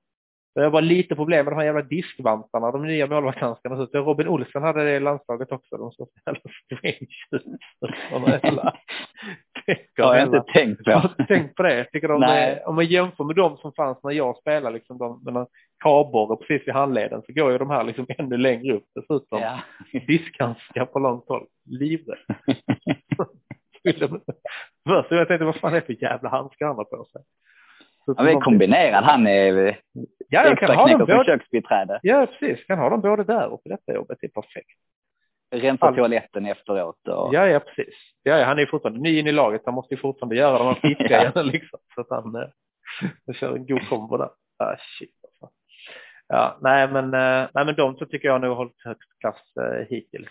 Det var lite problem med de här jävla diskvantarna, de nya målvaktshandskarna. Robin Olsen hade det i landslaget också. De såg så jävla strange ut. Det har jag inte tänkt på. Jag har inte tänkt på det. Jag tycker de är, om man jämför med de som fanns när jag spelade, liksom de, med kabor precis vid handleden, så går ju de här liksom ännu längre upp dessutom. Ja. Diskhandskar på långt håll. Livrädd. Först jag tänkte, vad fan är det för jävla handskar han har på sig? Han är kombinerad. Han är ja, extra knäcker som köksbiträde. Ja, precis. Kan ha dem både där och på detta jobbet. Det är perfekt. Rensa All... toaletten efteråt. Och... Ja, ja, precis. Ja, ja, han är fortfarande ny in i laget. Han måste ju fortfarande göra de här skitgrejerna ja. liksom. Så att han eh, kör en god kombo där. Ah, shit alltså. Ja, nej men, eh, nej men de så tycker jag nog har hållit högst klass eh, hittills.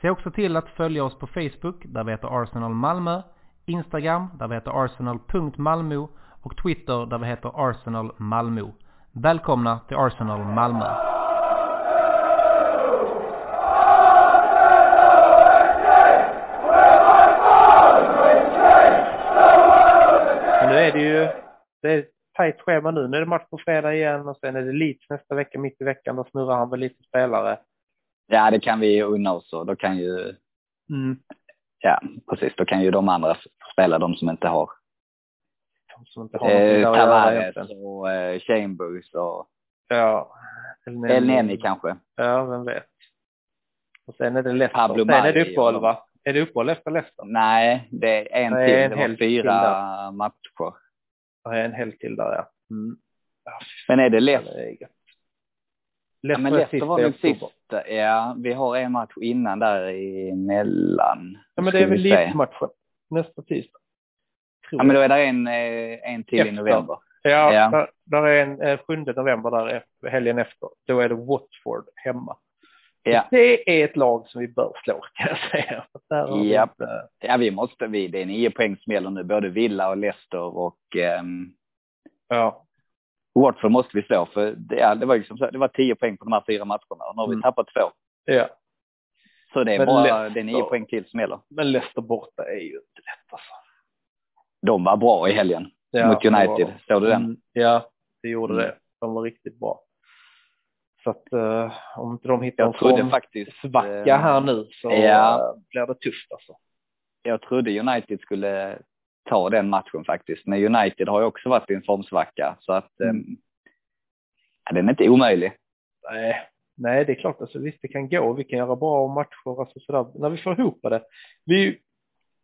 Se också till att följa oss på Facebook där vi heter Arsenal Malmö, Instagram där vi heter arsenal.malmo och Twitter där vi heter Arsenal Malmö. Välkomna till Arsenal Malmö! Men nu är det ju det är tajt schema nu. Nu är det match på fredag igen och sen är det Leeds nästa vecka, mitt i veckan. Då snurrar han väl lite spelare. Ja, det kan vi unna oss och då kan ju, mm. ja precis, då kan ju de andra spela, de som inte har. De som inte har eh, Tavares och eh, Chambers och ja, El Neni kanske. Ja, vem vet. Och sen är det Leicester. Pablo sen är det uppehåll va? Är det uppehåll efter Leicester? Nej, det är en Nej, till. En det var fyra matcher. Ja, en hel till där ja. Mm. Men är det Leicester? Ja, men Leicester var väl sista, ja, vi har en match innan där emellan. Ja, men det är väl Leeds-matchen nästa tisdag. Ja, men då är det en, eh, en till efter. i november. Ja, ja. Där, där, är en 7 eh, november där helgen efter. Då är det Watford hemma. Ja. Det är ett lag som vi bör slå kan jag säga. Ja. Inte... ja, vi måste, vi, det är nio poäng som gäller nu, både Villa och Leicester och um, Ja. Watford måste vi slå för det, det var liksom så, det var tio poäng på de här fyra matcherna och nu har vi Mm. tappat två. Ja. Så det är Men bara Leicester- det är nio poäng till som gäller. Men Leicester borta är ju inte lätt alltså. De var bra i helgen Ja, mot United. Såg du den? Mm, ja, det gjorde Mm. det. De var riktigt bra. Så att eh, om inte de hittar Jag en faktiskt... svacka eh, här nu så ja. eh, blir det tufft alltså. Jag trodde United skulle ta den matchen faktiskt. Men United har ju också varit i en formsvacka. Så att... Mm. eh, ja, den är inte omöjlig. Nej, nej, det är klart. Alltså, visst, det kan gå. Vi kan göra bra matcher. Alltså, sådär. När vi får ihop det. Vi,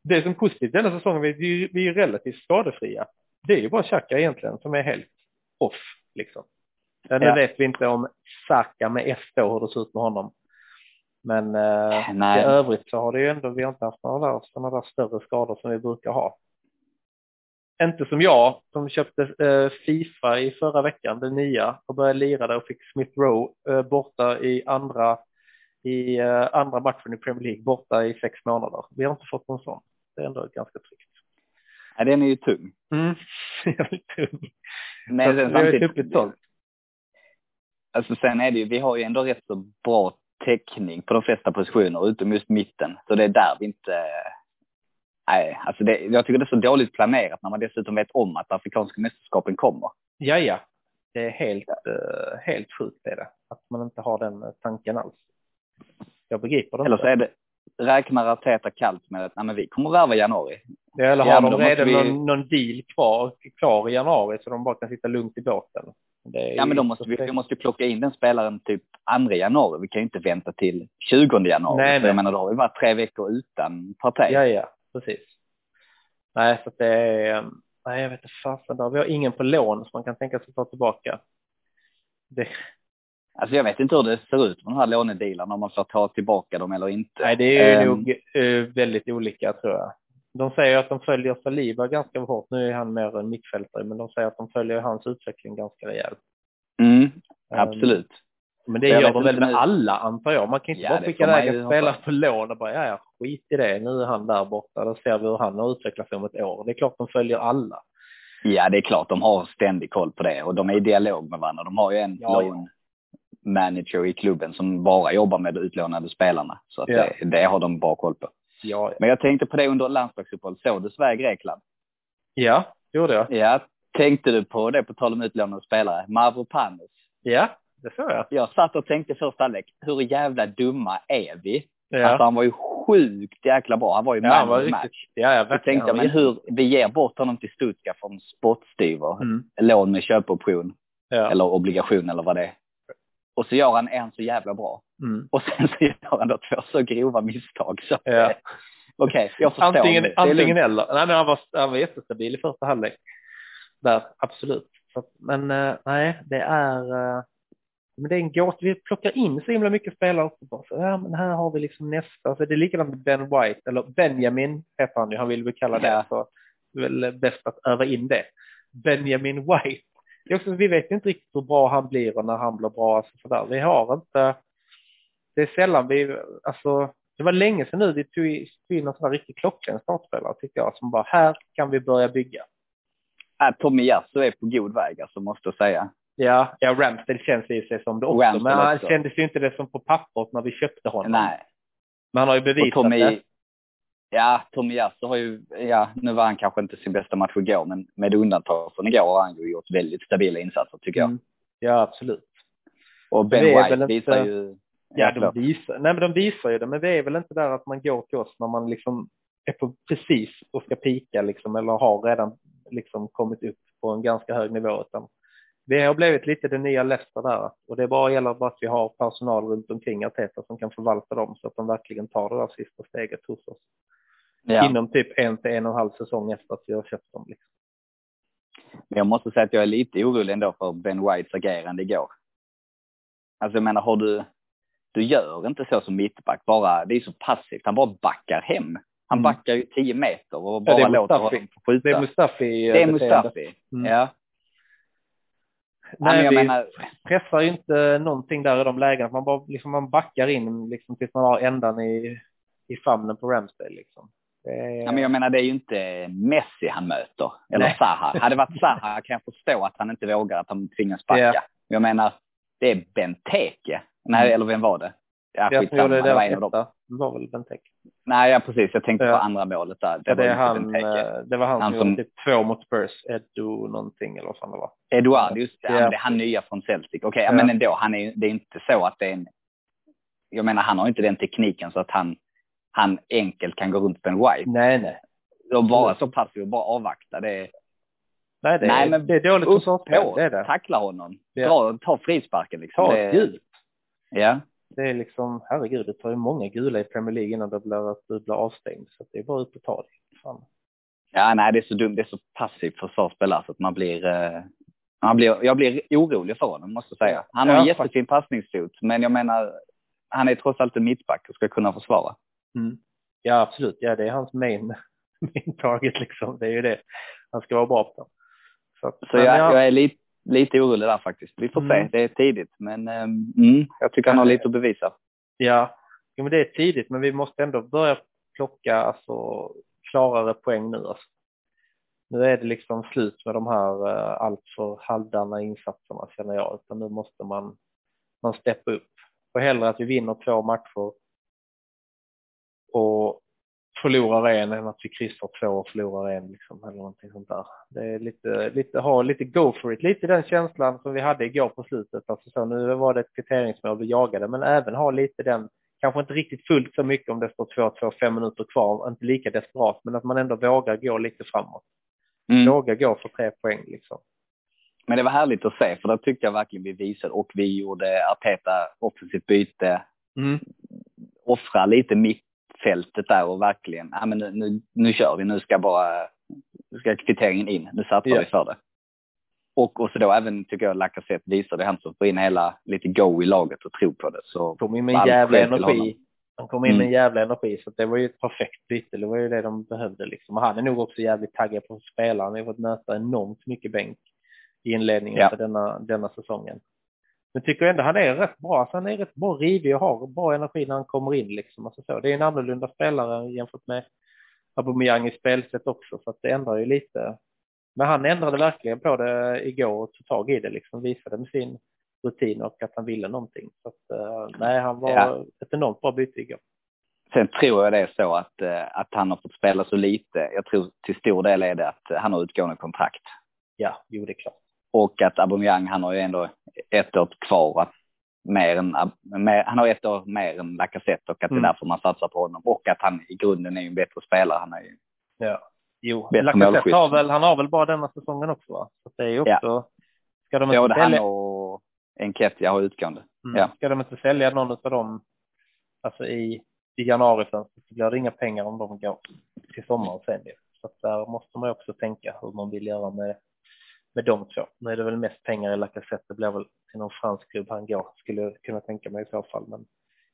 det som är positivt denna säsongen, vi, vi, är relativt skadefria. Det är ju bara Xhaka egentligen som är helt off. Liksom. Ja, nu vet vi inte om Saka med F då, hur det ser ut med honom. Men eh, i övrigt så har det ju ändå, vi har inte haft några där, sådana där större skador som vi brukar ha. Inte som jag som köpte eh, Fifa i förra veckan, den nya, och började lira där och fick Smith Rowe eh, borta i andra, i eh, andra matchen i Premier League, borta i sex månader. Vi har inte fått någon sån. Det är ändå ganska tryggt. Ja, den är ju tung. Mm. Jävligt tung. Men sen samtidigt... sånt. Alltså sen är det ju, vi har ju ändå rätt så bra täckning på de flesta positioner utom just mitten. Så det är där vi inte... Nej, alltså det, jag tycker det är så dåligt planerat när man dessutom vet om att afrikanska mästerskapen kommer. Ja, ja. Det är helt, eh, helt sjukt är det. Att man inte har den eh, tanken alls. Jag begriper det Eller så är det, räknar Arteta kallt med att nej, men vi kommer att värva i januari. Ja, Eller Ja, har men de redan vi- någon, någon deal kvar, klar i januari så de bara kan sitta lugnt i båten? Ja, men då måste vi, vi måste plocka in den spelaren typ 2 januari. Vi kan ju inte vänta till 20 januari. Nej, nej. jag menar, då har vi varit tre veckor utan parti. Ja, ja, precis. Nej, så att det är, eh, nej jag vet inte fasen. Vi har ingen på lån som man kan tänka sig ta tillbaka. Det, Alltså jag vet inte hur det ser ut med de här lånedealarna, om man får ta tillbaka dem eller inte. nej, det är ju Ehm, nog eh, väldigt olika tror jag. De säger att de följer Saliba ganska hårt. Nu är han mer en mittfältare, men de säger att de följer hans utveckling ganska rejält. Mm, Ehm, absolut. Men det Jag gör de väl med nu. alla antar jag. Man kan inte Ja, bara skicka iväg en spelare på lån och bara ja, ja, skit i det. Nu är han där borta. Då ser vi hur han har utvecklat sig om ett år. Det är klart de följer alla. Ja, det är klart de har ständig koll på det och de är i dialog med varandra. De har ju en Ja, loan manager i klubben som bara jobbar med de utlånade spelarna. Så att Ja. det, det har de bra koll på. Ja, Men jag tänkte på det under landslagsuppehållet. Såg du Sverige-Grekland? ja gjorde jag. Ja. Tänkte du på det, på tal om utlånade spelare? Mavropanos. Ja, det såg jag. Jag satt och tänkte först halvlek, hur jävla dumma är vi? Ja, Alltså han var ju sjukt jäkla bra. Han var ju ja man var of match. riktigt. Ja, ja, Så verkligen. tänkte jag, men hur, vi ger bort honom till Stuttgart från spottstyver. Mm. Lån med köpoption. Ja. Eller obligation eller vad det är. Och så gör han en så jävla bra. Mm. Och sen så gör han då två så grova misstag. Så Ja. okej, jag förstår. Antingen, det. Antingen eller. Nej, men han var, han var jättestabil i första halvlek. Där, absolut. Så, men eh, nej, det är, eh, men det är en gåta. Vi plockar in så himla mycket spelare också. Bara, så, ja, men här har vi liksom nästa. Så det är likadant med Ben White, eller Benjamin heter han ju. Han vill väl kalla det. Ja. Så det är väl bäst att öva in det. Benjamin White. Det också, vi vet inte riktigt hur bra han blir och när han blir bra. Alltså, sådär. Vi har inte, det är sällan vi, alltså det var länge sedan nu vi tog in en sån här riktigt klockren startspelare tycker jag, som bara här kan vi börja bygga. Tommy Yasu är på god väg, alltså, måste jag säga. Ja, ja Ramsdale känns i sig som det också, Ramsdale men han också. kändes ju inte det som på pappret när vi köpte honom. Nej. Men han har ju bevisat Tommy, det. ja, Tommy Yasu har ju, ja, nu var han kanske inte sin bästa match igår, men med undantag från igår har han ju gjort väldigt stabila insatser, tycker jag. Mm. Ja, absolut. Och Ben White väl visar inte- ju... Ja, de visar, nej, men de visar ju det, men det är väl inte där att man går till oss när man liksom är på precis och ska pika liksom, eller har redan liksom kommit upp på en ganska hög nivå. Utan vi har blivit lite det nya Leicester där och det bara gäller bara att vi har personal runt omkring Arteta som kan förvalta dem så att de verkligen tar det där sista steget hos oss. Ja. Inom typ en till en och en halv säsong efter att vi har köpt dem. Liksom. Men jag måste säga att jag är lite orolig ändå för Ben Whites agerande igår. Alltså jag menar, har du... Du gör inte så som mittback, bara, det är så passivt. Han bara backar hem. Han Mm. backar ju 10 meter och Ja, bara är låter honom skjuta. Det är Mustafi. Det är eh. Mustafi. Mm. Ja. Nej, men jag vi menar, pressar ju inte någonting där i de lägena. Man bara liksom, man backar in liksom tills man har ändan i, i famnen på Ramsdale liksom. Ja, men jag menar, det är ju inte Messi han möter, eller Nej. Zaha. Hade det varit Zaha kan jag förstå att han inte vågar, att han tvingas backa. Yeah. Jag menar, det är Benteke. Nej, mm. eller vem var det? Ja, jag som gjorde det, det var en av dem. var väl Benteke. Nej, ja, precis. Jag tänkte ja. på andra målet där. Det, ja, det, var han, eh, det var han, han som, som gjorde typ två mot Spurs. Edu någonting eller vad fan det var. Eduard, just det. Ja. det han nya från Celtic. Okej, okay, ja. men ändå, han är, det är inte så att det är en... Jag menar, han har inte den tekniken så att han, han enkelt kan gå runt på en wipe. Nej, nej. Och vara så passiv och bara avvakta. Det är, Nej, det, Nej, men det är dåligt försvarsspel. Det är det. Tackla honom. Ja. Dra, ta frisparken liksom. Ta det... gult. Ja. Det är liksom, herregud, det tar ju många gula i Premier League innan det blir att du blir avstängd. Så det är bara ut och ta det. Fan. Ja, nej, det är så dumt. Det är så passivt försvarsspel så att man blir, eh, man blir, jag blir orolig för honom måste jag säga. Han har ja, en jättefin passningsfot, men jag menar, han är trots allt en mittback och ska kunna försvara. Mm. Ja, absolut. Ja, det är hans main, main target liksom. Det är ju det han ska vara bra på. Så, så jag, jag, jag är lite, lite orolig där faktiskt. Vi får mm. se, det är tidigt. Men ehm, mm, jag tycker han har lite att bevisa. Ja, jo, men det är tidigt, men vi måste ändå börja plocka alltså, klarare poäng nu. Alltså. Nu är det liksom slut med de här uh, alltför halvdana insatserna känner jag, utan nu måste man, man steppa upp. Och hellre att vi vinner två matcher och förlorar en än att vi kryssar två och förlorar en liksom, eller någonting sånt där. Det är lite, lite, ha lite go for it, lite den känslan som vi hade igår på slutet. Alltså så, nu var det ett kvitteringsmål vi jagade, men även ha lite den, kanske inte riktigt fullt så mycket om det står 2-2, fem minuter kvar, inte lika desperat, men att man ändå vågar gå lite framåt. Mm. Våga gå för tre poäng liksom. Men det var härligt att se, för då tyckte jag verkligen vi visade och vi gjorde Arteta offensivt byte. Mm. Offra lite mitt fältet där och verkligen, ja men nu, nu, nu kör vi, nu ska bara, nu ska kvitteringen in, nu satsar yeah. vi för det. Och, och så då även tycker jag Lacazette visade han som får in hela, lite go i laget och tro på det. Så kom in med en jävla energi. Han kom in med en mm. jävla energi så det var ju ett perfekt byte. Det var ju det de behövde liksom. Och han är nog också jävligt taggad på att spela. Han har fått möta enormt mycket bänk i inledningen ja. för denna, denna säsongen. Men tycker ändå han är rätt bra. Alltså han är rätt bra rivig och har bra energi när han kommer in liksom. Alltså så. Det är en annorlunda spelare jämfört med Aubameyang i spelsätt också så att det ändrar ju lite. Men han ändrade verkligen på det igår och tog tag i det liksom. Visade med sin rutin och att han ville någonting. Så att, uh, nej, han var ja. ett enormt bra byte igår. Sen tror jag det är så att, uh, att han har fått spela så lite. Jag tror till stor del är det att han har utgående kontrakt. Ja, jo det är klart. Och att Aubameyang, han har ju ändå ett år kvar att mer än, mer, han har ett år mer än Lacazette och att det är mm. därför man satsar på honom. Och att han i grunden är en bättre spelare. Han är ju ja. Jo, Lacazette har väl, han har väl bara denna säsongen också va? Så det är också, ja. ska de inte Både sälja... han och Enketia har utgående. Mm. Ja. Ska de inte sälja någon av dem, alltså i, i januari så blir det inga pengar om de går till sommaren sen Så att där måste man ju också tänka hur man vill göra med med de två. Nu är det väl mest pengar i Lacazette, det blir väl till någon fransk klubb han går, skulle jag kunna tänka mig i så fall. Men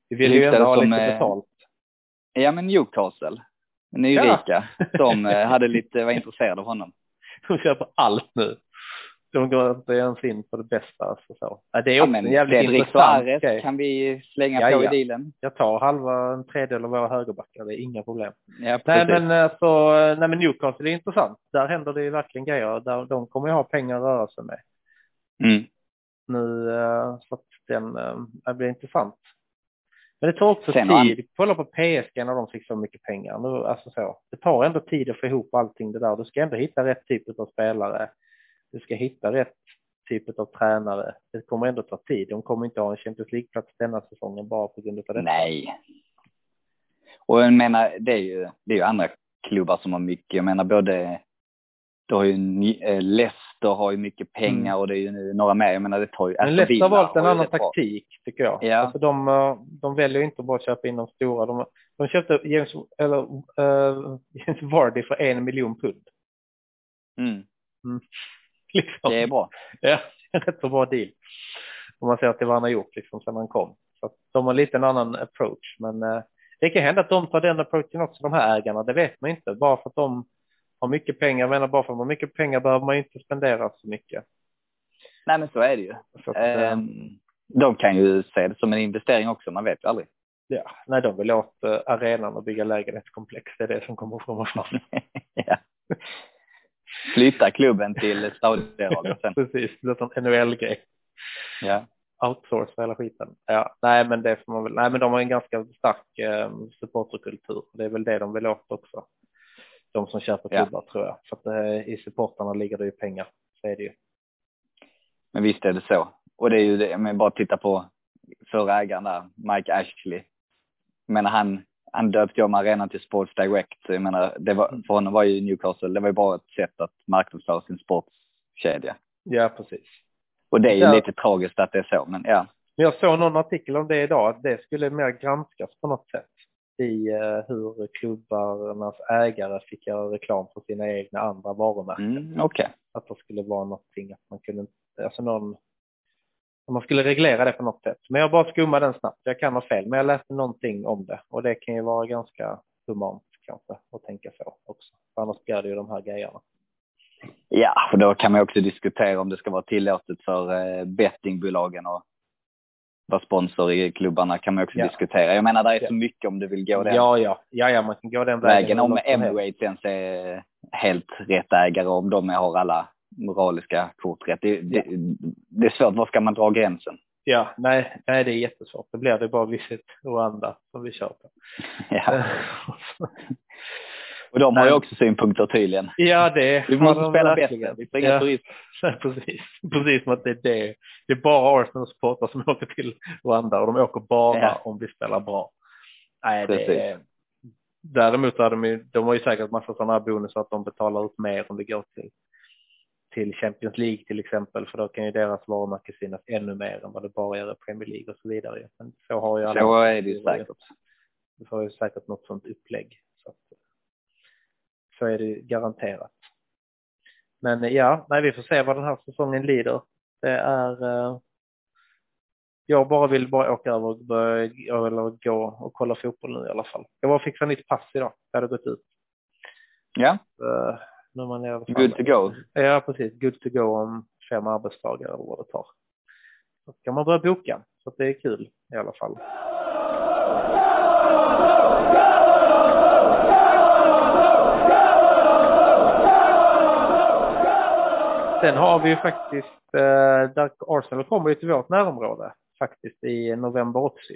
vi vill ju ändå ha lite är... betalt. Ja, men Newcastle, nyrika, ja. de eh, hade lite, var intresserade av honom. De köper allt nu. De går inte ens in på det bästa. Alltså så. Ja, det är också ja, en jävligt Fredrik intressant grej. kan vi slänga ja, på ja. i dealen. Jag tar halva, en tredjedel av våra högerbackar, det är inga problem. Ja, nej, men alltså, nej, men Newcastle är intressant. Där händer det ju verkligen grejer. Där, de kommer ju ha pengar att röra sig med. Mm. Nu, eh, så att den, det blir intressant. Men det tar också Sen tid. Han... Kolla på PSG när de fick så mycket pengar. Nu, alltså så. Det tar ändå tid att få ihop allting det där. Du ska ändå hitta rätt typ av spelare du ska hitta rätt typ av tränare. Det kommer ändå ta tid. De kommer inte ha en Champions League-plats denna säsongen bara på grund av det. Nej. Och jag menar, det är ju, det är ju andra klubbar som har mycket. Jag menar både, du har ju äh, Leicester har ju mycket pengar mm. och det är ju några mer. Jag menar det tar ju. Men Leicester har valt en annan taktik tycker jag. Ja. Alltså de, eh, de väljer inte bara att köpa in de stora. De, de köpte James, eller, uh, James Vardy för en miljon pund. Mm. Mm. Liksom. Det är bra. Ja, rätt så bra deal. Om man ser till vad han har gjort liksom sedan han kom. Så de har lite en annan approach. Men eh, det kan hända att de tar den approachen också, de här ägarna. Det vet man inte. Bara för att de har mycket pengar, jag menar bara för att man har mycket pengar behöver man inte spendera så mycket. Nej, men så är det ju. Att, ehm, de kan ju se det som en investering också, man vet ju aldrig. Ja, nej, de vill åt uh, arenan och bygga lägenhetskomplex. Det är det som kommer fram fram. ja. Flytta klubben till Saudiarabien sen. Precis, det är en NHL-grej. Ja. Outsourca hela skiten. Ja, nej, men det får man väl. Nej, men de har en ganska stark eh, supporterkultur. Det är väl det de vill åt också. De som köper klubbar ja. tror jag. För att eh, i supportarna ligger det ju pengar. Så är det ju. Men visst är det så. Och det är ju det, men bara titta på förra ägaren där, Mike Ashley. Menar han, han döpte om arenan till Sports Direct. Jag menar, det var, för honom var ju Newcastle, det var ju bara ett sätt att marknadsföra sin sportskedja. Ja, precis. Och det är ju ja. lite tragiskt att det är så, men ja. Men jag såg någon artikel om det idag, att det skulle mer granskas på något sätt i uh, hur klubbarnas ägare fick göra reklam för sina egna andra varumärken. Mm, okay. Att det skulle vara någonting att man kunde, alltså någon om man skulle reglera det på något sätt. Men jag bara skummade den snabbt. Jag kan ha fel, men jag läste någonting om det och det kan ju vara ganska humant kanske att tänka så också. För annars blir det ju de här grejerna. Ja, och då kan man också diskutera om det ska vara tillåtet för eh, bettingbolagen och vara sponsor i klubbarna kan man också ja. diskutera. Jag menar, det är så mycket om du vill gå den ja, ja, ja, ja man kan gå den vägen. vägen om Emirates ens är helt rätt ägare, om de har alla moraliska kort rätt. Det, det, det, är svårt, var ska man dra gränsen? Ja, nej, nej det är jättesvårt. Det blir det bara Visit Rwanda som vi kör på. Ja. Och de har ju också synpunkter tydligen. Ja, det Vi måste spela bättre. Vi får inga ja, turister. Precis. Precis som att det är det. Det är bara Arsenal-supportrar som åker till Rwanda och de åker bara ja. om vi spelar bra. Nej, Precis. det är... Däremot har de ju, de har ju säkert massa sådana här bonusar att de betalar ut mer om det går till till Champions League till exempel, för då kan ju deras varumärke synas ännu mer än vad det bara gör i Premier League och så vidare. Men så har ju alla. Så är det ju säkert. Du får ju säkert något sånt upplägg. Så, att, så är det garanterat. Men ja, nej, vi får se vad den här säsongen lider. Det är eh, jag bara vill bara åka över och börja, eller gå och kolla fotboll nu i alla fall. Jag var fixa nytt pass idag. Jag hade gått ut. Ja. Uh, när man är Good to go. Ja, precis. Good to go om fem arbetsdagar eller vad det tar. Så kan man börja boka. Så det är kul i alla fall. Sen har vi ju faktiskt, eh, där Arsenal kommer ju till vårt närområde faktiskt i november också.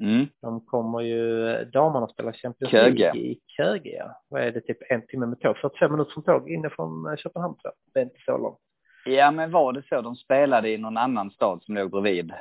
Mm. De kommer ju, damerna spelar Champions. League i Köge. Ja. Vad är det, typ en timme med tåg? 45 minuter från tåg inifrån eh, Köpenhamn tror Det är inte så långt. Ja, men var det så? De spelade i någon annan stad som låg bredvid.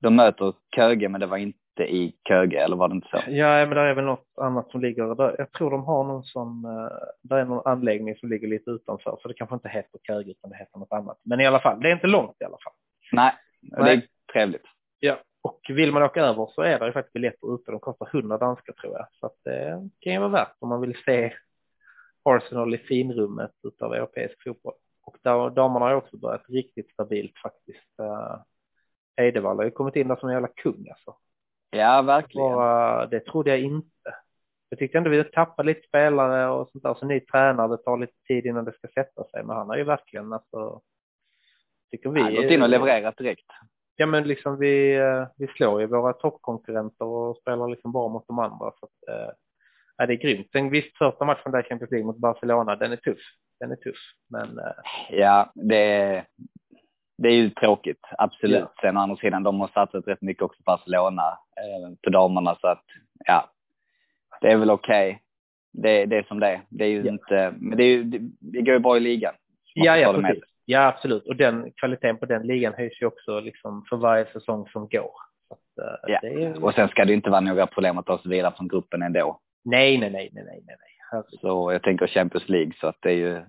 De möter Köge, men det var inte i Köge, eller var det inte så? Ja, men det är väl något annat som ligger där. Jag tror de har någon sån, uh, det är någon anläggning som ligger lite utanför, så det kanske inte heter Köge, utan det heter något annat. Men i alla fall, det är inte långt i alla fall. Nej, och det är trevligt. Ja, och vill man åka över så är det ju faktiskt biljetter ute. De kostar 100 danska tror jag. Så att det kan ju vara värt om man vill se Arsenal i finrummet utav europeisk fotboll. Och där, damerna har också börjat riktigt stabilt faktiskt. Uh, Eidevall har ju kommit in där som en jävla kung alltså. Ja, verkligen. Bara, det trodde jag inte. Jag tyckte ändå vi tappade lite spelare och sånt där. Så ny tränare, det tar lite tid innan det ska sätta sig. Men han har ju verkligen alltså. Tycker vi. Han har gått in och levererat direkt ja men liksom vi, eh, vi slår ju våra toppkonkurrenter och spelar liksom bra mot de andra. Så att, eh, ja, det är grymt. Sen visst, första matchen där i Champions League mot Barcelona, den är tuff. Den är tuff, men. Eh, ja, det är, det är ju tråkigt, absolut. Ja. Sen å andra sidan, de har satsat rätt mycket också på Barcelona eh, på damerna, så att ja, det är väl okej. Okay. Det, det är som det är. Det är ju ja. inte, men det, är ju, det, det går ju bra i ligan. Ja, ja, precis. Ja, absolut. Och den kvaliteten på den ligan höjs ju också liksom för varje säsong som går. Att, uh, ja. Är... Och sen ska det inte vara några problem att ta sig vidare från gruppen ändå. Nej, nej, nej, nej, nej, nej. Herregud. Så jag tänker Champions League, så att det är ju,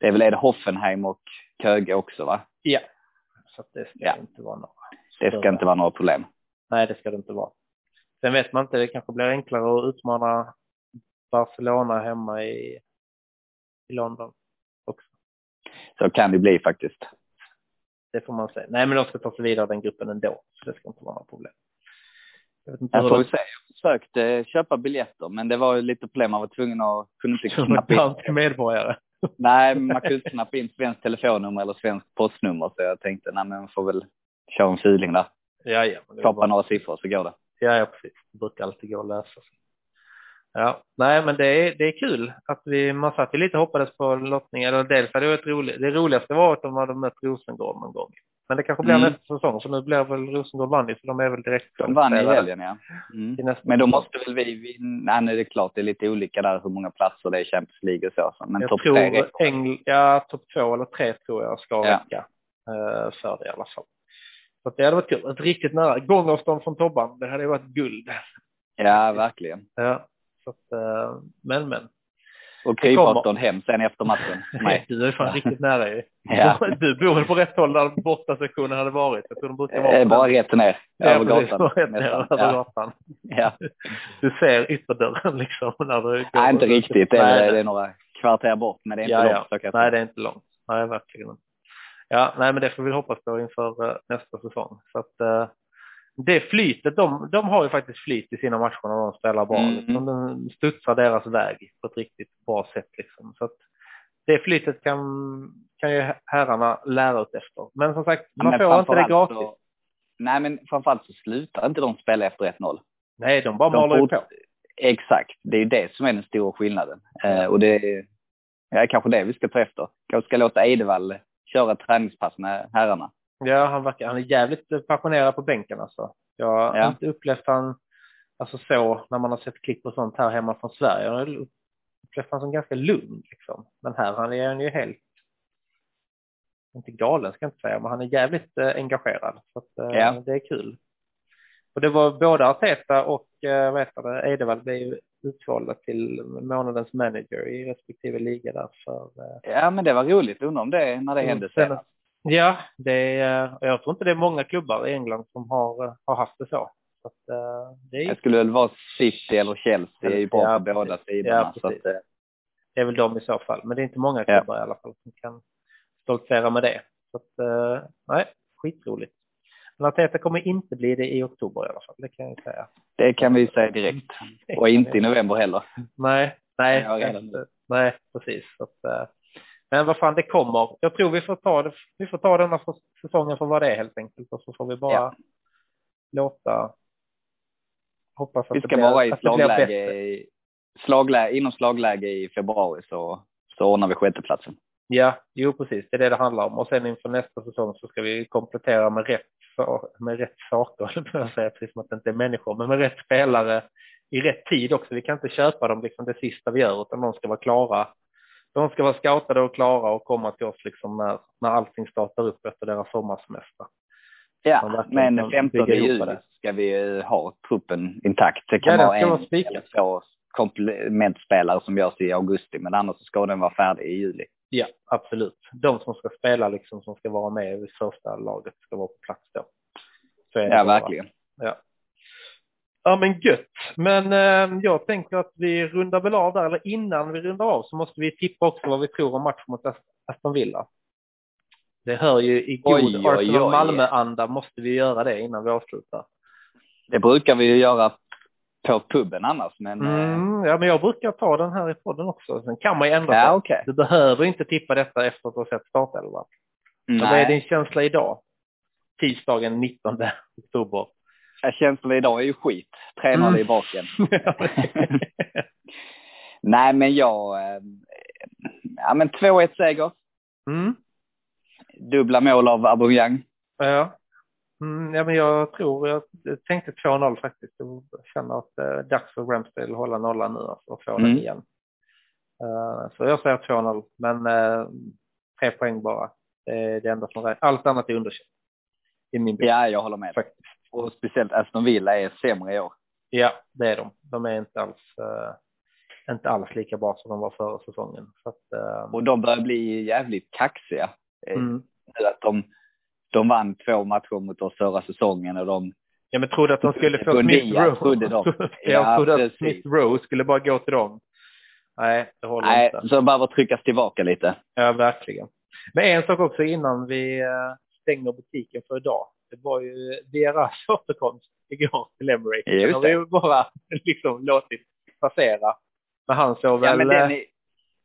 det är väl är det Hoffenheim och Köge också, va? Ja. Så att det ska ja. inte vara några. Det ska inte vara några problem. Nej, det ska det inte vara. Sen vet man inte, det kanske blir enklare att utmana Barcelona hemma i, i London så kan det bli faktiskt. Det får man säga. Nej, men de ska ta sig vidare den gruppen ändå, så det ska inte vara några problem. Jag, jag får de... säga, jag försökte köpa biljetter, men det var ju lite problem. Man var tvungen att, kunde inte knappa in. medborgare. Nej, man kunde inte knappa in svenskt telefonnummer eller svenskt postnummer, så jag tänkte, nej men man får väl köra en feeling där. Ja, ja. Skapa några siffror så går det. Ja, ja precis. Det brukar alltid gå att lösa. Ja, nej men det är, det är kul att vi, man satt ju lite hoppades på lottning, eller dels hade det varit roligt, det roligaste var att de hade mött Rosengård någon gång. Men det kanske blir mm. nästa säsong, för nu blir väl Rosengård vann så de är väl direkt De vann i helgen ja. Mm. Men då måste väl vi vinna, nej det är klart det är lite olika där hur många platser det är i Champions League och så. Men topp tre. Engl, ja, topp två eller tre tror jag ska ja. räcka uh, för det i alla fall. Så det hade varit kul. Ett riktigt nära gångavstånd från Tobban, det hade varit guld. Ja, verkligen. Ja, så att, uh, men men. Och krypavstånd hem sen efter matchen. Nej. Du är fan riktigt nära ju. Ja. Du bor väl på rätt håll där bortasektionen hade varit? Jag tror de brukar vara. Eh, bara rätt ner, över gatan. Rätt ner över gatan. Ja. Du ser ytterdörren liksom när du går. Nej, inte riktigt. Det är, det är några kvarter bort, men det är inte ja, långt. Ja. Nej, det är inte långt. Nej, verkligen inte. Ja, nej, men det får vi hoppas på inför uh, nästa säsong. Så att, det flytet, de, de har ju faktiskt flyt i sina matcher när de spelar bra. Mm. Liksom. De studsar deras väg på ett riktigt bra sätt. Liksom. Så att det flytet kan, kan ju herrarna lära ut efter. Men som sagt, man får inte det gratis. Så, nej, men framförallt så slutar inte de spela efter 1-0. Nej, de bara maler ju på. Exakt, det är ju det som är den stora skillnaden. Eh, och det är ja, kanske det vi ska ta efter. Kanske ska låta Eidevall köra träningspass med herrarna. Ja, han verkar, han är jävligt passionerad på bänken alltså. Jag har ja. inte upplevt han, alltså så, när man har sett klipp och sånt här hemma från Sverige. Jag har upplevt han som ganska lugn liksom. Men här han är han ju helt, inte galen ska jag inte säga, men han är jävligt eh, engagerad. Så att, eh, ja. det är kul. Och det var både Arteta och eh, vad heter det, Edevall blev ju utvalda till månadens manager i respektive liga där för. Eh, ja, men det var roligt. Undrar om det när det hände senast. Ja, det är, jag tror inte det är många klubbar i England som har, har haft det så. så att, eh, det, är... det skulle väl vara City eller Chelsea, det är ju bra ja, på båda sidorna. Ja, så att, eh, det är väl de i så fall, men det är inte många klubbar ja. i alla fall som kan stoltsera med det. Så att, eh, nej, skitroligt. Men Arteta kommer inte bli det i oktober i alla fall, det kan jag säga. Det kan vi säga direkt. Och inte i november heller. Nej, nej, nej, precis. Så att, men vad fan, det kommer. Jag tror vi får ta, det, vi får ta denna säsongen för vad det är helt enkelt och så får vi bara ja. låta hoppas att vi ska vara i slagläge, slagläge, inom slagläge i februari så, så ordnar vi sjätteplatsen. Ja, jo precis, det är det det handlar om. Och sen inför nästa säsong så ska vi komplettera med rätt, med rätt saker, jag säga, precis som att det inte är människor, men med rätt spelare i rätt tid också. Vi kan inte köpa dem liksom det sista vi gör, utan de ska vara klara de ska vara scoutade och klara och komma till oss liksom när, när allting startar upp efter deras sommarsemester. Ja, men 15 juli ska vi ha truppen intakt. Det kan ja, vara en eller två komplementspelare som görs i augusti, men annars ska den vara färdig i juli. Ja, absolut. De som ska spela liksom, som ska vara med i första laget ska vara på plats då. ja, verkligen. Ja. Ja men gött. Men eh, jag tänker att vi rundar väl av där, eller innan vi rundar av så måste vi tippa också vad vi tror om matchen mot Aston Villa. Det hör ju i god Arsenal Malmö-anda måste vi göra det innan vi avslutar. Det brukar vi ju göra på puben annars, men... Eh, mm, ja, men jag brukar ta den här i podden också. Sen kan man ju ändra ja, okay. Du behöver inte tippa detta efter att ha sett startelvan. Vad är din känsla idag? Tisdagen 19 oktober känslan idag är ju skit. Tränare mm. i baken. Nej, men jag... Eh, ja, men 2-1 seger. Mm. Dubbla mål av Aubameyang. Ja. Mm, ja, men jag tror, jag tänkte 2-0 faktiskt. Jag känner att det är dags för Ramsdale att hålla nollan nu alltså, och få mm. den igen. Uh, så jag säger 2-0, men uh, tre poäng bara. Det är det enda som räknas. Allt annat är underkänt. I min bild. Ja, jag håller med. Faktiskt. Och speciellt Aston Villa är sämre i år. Ja, det är de. De är inte alls, uh, inte alls lika bra som de var förra säsongen. Så att, uh, och de börjar bli jävligt kaxiga. Eh, mm. Att de, de vann två matcher mot oss förra säsongen och de Ja, men trodde att de skulle få Smith Rowe. Trodde de. jag trodde att Smith Rowe skulle bara gå till dem. Nej, det håller Nej, inte. Så det behöver tryckas tillbaka lite. Ja, verkligen. Men en sak också innan vi stänger butiken för idag det var ju deras återkomst igår till. Just det. har vi bara liksom låtit passera. Men han såg väl, ja, är...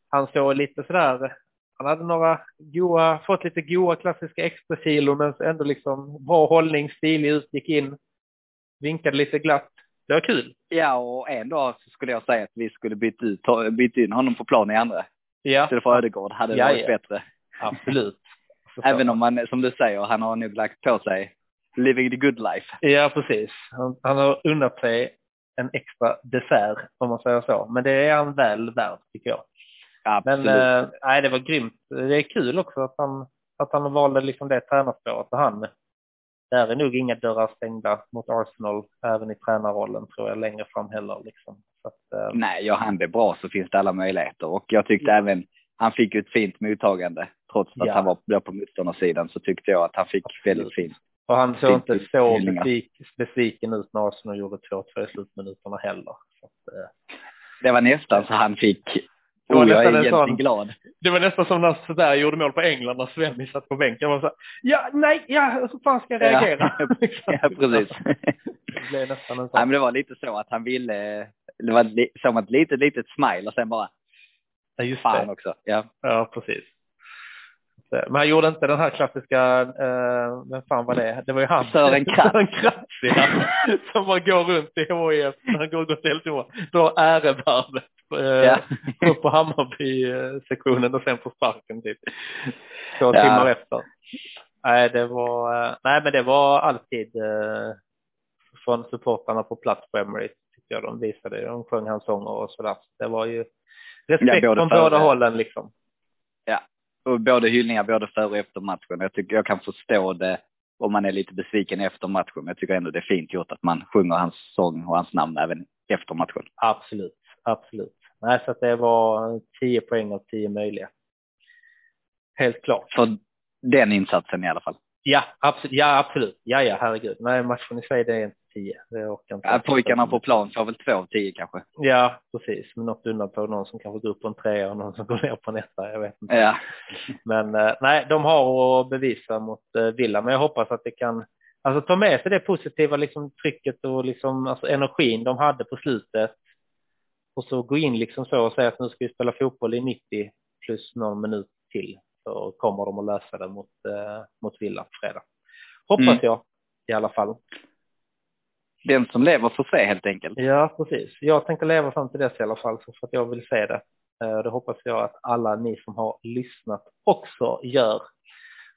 han såg lite sådär, han hade några goa, fått lite goa klassiska extra kilo men ändå liksom bra hållning, stilig ut, gick in. vinkade lite glatt. Det var kul. Ja, och en dag så skulle jag säga att vi skulle byta, ut, byta in honom på plan i andra. Ja. Istället för Ödegård hade det varit bättre. Absolut. Även om man, som du säger, han har nog lagt på sig living the good life. Ja, precis. Han, han har unnat sig en extra dessert, om man säger så. Men det är han väl värd, tycker jag. Absolut. Men eh, nej, det var grymt. Det är kul också att han, att han valde liksom det tränarspåret. Och han, där är nog inga dörrar stängda mot Arsenal, även i tränarrollen tror jag, längre fram heller. Liksom. Att, eh... Nej, gör han det bra så finns det alla möjligheter. Och jag tyckte ja. även, han fick ju ett fint mottagande. Trots att ja. han var på motståndarsidan så tyckte jag att han fick väldigt fint. Och han såg inte så besvik, besviken ut när Arsenal gjorde 2-2 i slutminuterna heller. Att, eh... Det var nästan så han fick det var, oh, jag är sån, glad. det var nästan som när Sverige gjorde mål på England när Svenny satt på bänken. Var så här, ja, nej, ja, så fan ska jag reagera? Ja, ja precis. det blev nästan en sån. Ja, men det var lite så att han ville, det var som ett litet, litet smile och sen bara, ja, just fan det. också. Ja. ja, precis. Men han gjorde inte den här klassiska, uh, vem fan var det? Det var ju han. Sören Kratz. Sören Kratz, ja. som bara går runt i HIF, han går runt helt oa, drar ärevarvet uh, ja. upp på Hammarby-sektionen och sen får sparken typ. Två ja. timmar efter. Nej, det var, uh, nej men det var alltid uh, från supportarna på plats på Emirates, tycker jag de visade. De sjöng hans sånger och sådär. Det var ju respekt ja, från båda hållen liksom. Ja, och både hyllningar både före och efter matchen. Jag tycker jag kan förstå det om man är lite besviken efter matchen. Men jag tycker ändå det är fint gjort att man sjunger hans sång och hans namn även efter matchen. Absolut, absolut. Nej, så att det var 10 poäng av 10 möjliga. Helt klart. För den insatsen i alla fall. Ja, absolut. Ja, absolut. Ja, ja, herregud. Nej, matchen i sig det är inte 10. Det orkar inte. Ja, pojkarna på plan får väl 2 av 10 kanske. Ja, precis. Med något undantag. Någon som kanske går upp på en trea och någon som går ner på en etta. Jag vet inte. Ja. Men eh, nej, de har att bevisa mot eh, Villa. Men jag hoppas att det kan alltså ta med sig det positiva liksom trycket och liksom alltså energin de hade på slutet. Och så gå in liksom så och säga att nu ska vi spela fotboll i 90 plus någon minut till. Så kommer de att lösa det mot, eh, mot Villa på fredag. Hoppas mm. jag i alla fall den som lever får se helt enkelt. Ja, precis. Jag tänker leva fram till dess i alla fall, så för att jag vill se det. Eh, det hoppas jag att alla ni som har lyssnat också gör.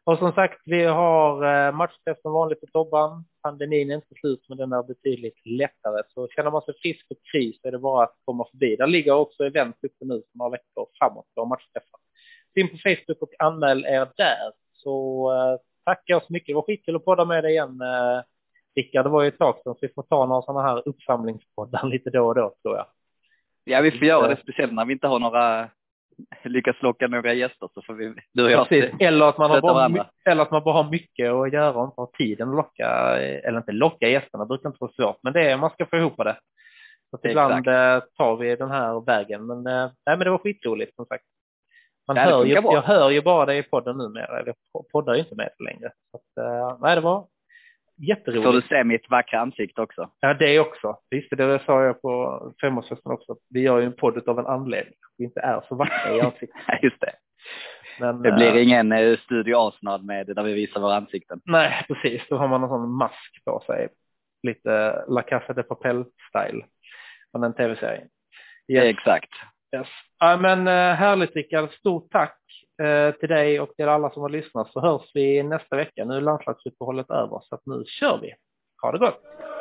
Och som sagt, vi har eh, matchträff matchtest som vanligt på Tobban. Pandemin är inte slut, men den är betydligt lättare. Så känner man sig frisk och kris så är det bara att komma förbi. Där ligger också event uppe nu för några veckor framåt på matchträffar. In på Facebook och anmäl er där. Så eh, tackar så mycket. Det var skitkul att podda med dig igen. Rickard, det var ju ett tag sedan, så vi får ta några sådana här uppsamlingspoddar lite då och då, tror jag. Ja, vi får göra det, speciellt när vi inte har några, lyckas locka några gäster, så får vi, du och jag, Precis. eller, att man har bara, eller att man bara har mycket att göra och inte har tiden att locka, eller inte locka gästerna, det brukar inte vara svårt, men det är, man ska få ihop det. Så att ibland Exakt. Eh, tar vi den här vägen, men, eh, nej, men det var skitroligt som sagt. Man hör ju, jag hör ju bara det i podden numera, jag poddar ju inte med det längre. Så att, eh, nej, det var, Jätteroligt. Får du se mitt vackra ansikte också? Ja, det också. Visst, det sa jag på femårsfesten också. Vi gör ju en podd av en anledning. Vi inte är så vackra i ansiktet. Just det. Men, det blir äh, ingen uh, Studio Arsenal med där vi visar våra ansikten. Nej, precis. Då har man en sån mask på sig. Lite La Casa de Papel-style från den tv-serien. Yes. Exakt. Yes. Ja, men uh, härligt Rickard. Stort tack Eh, Eh, till dig och till alla som har lyssnat så hörs vi nästa vecka. Nu är landslagsuppehållet över så att nu kör vi. Ha det gott!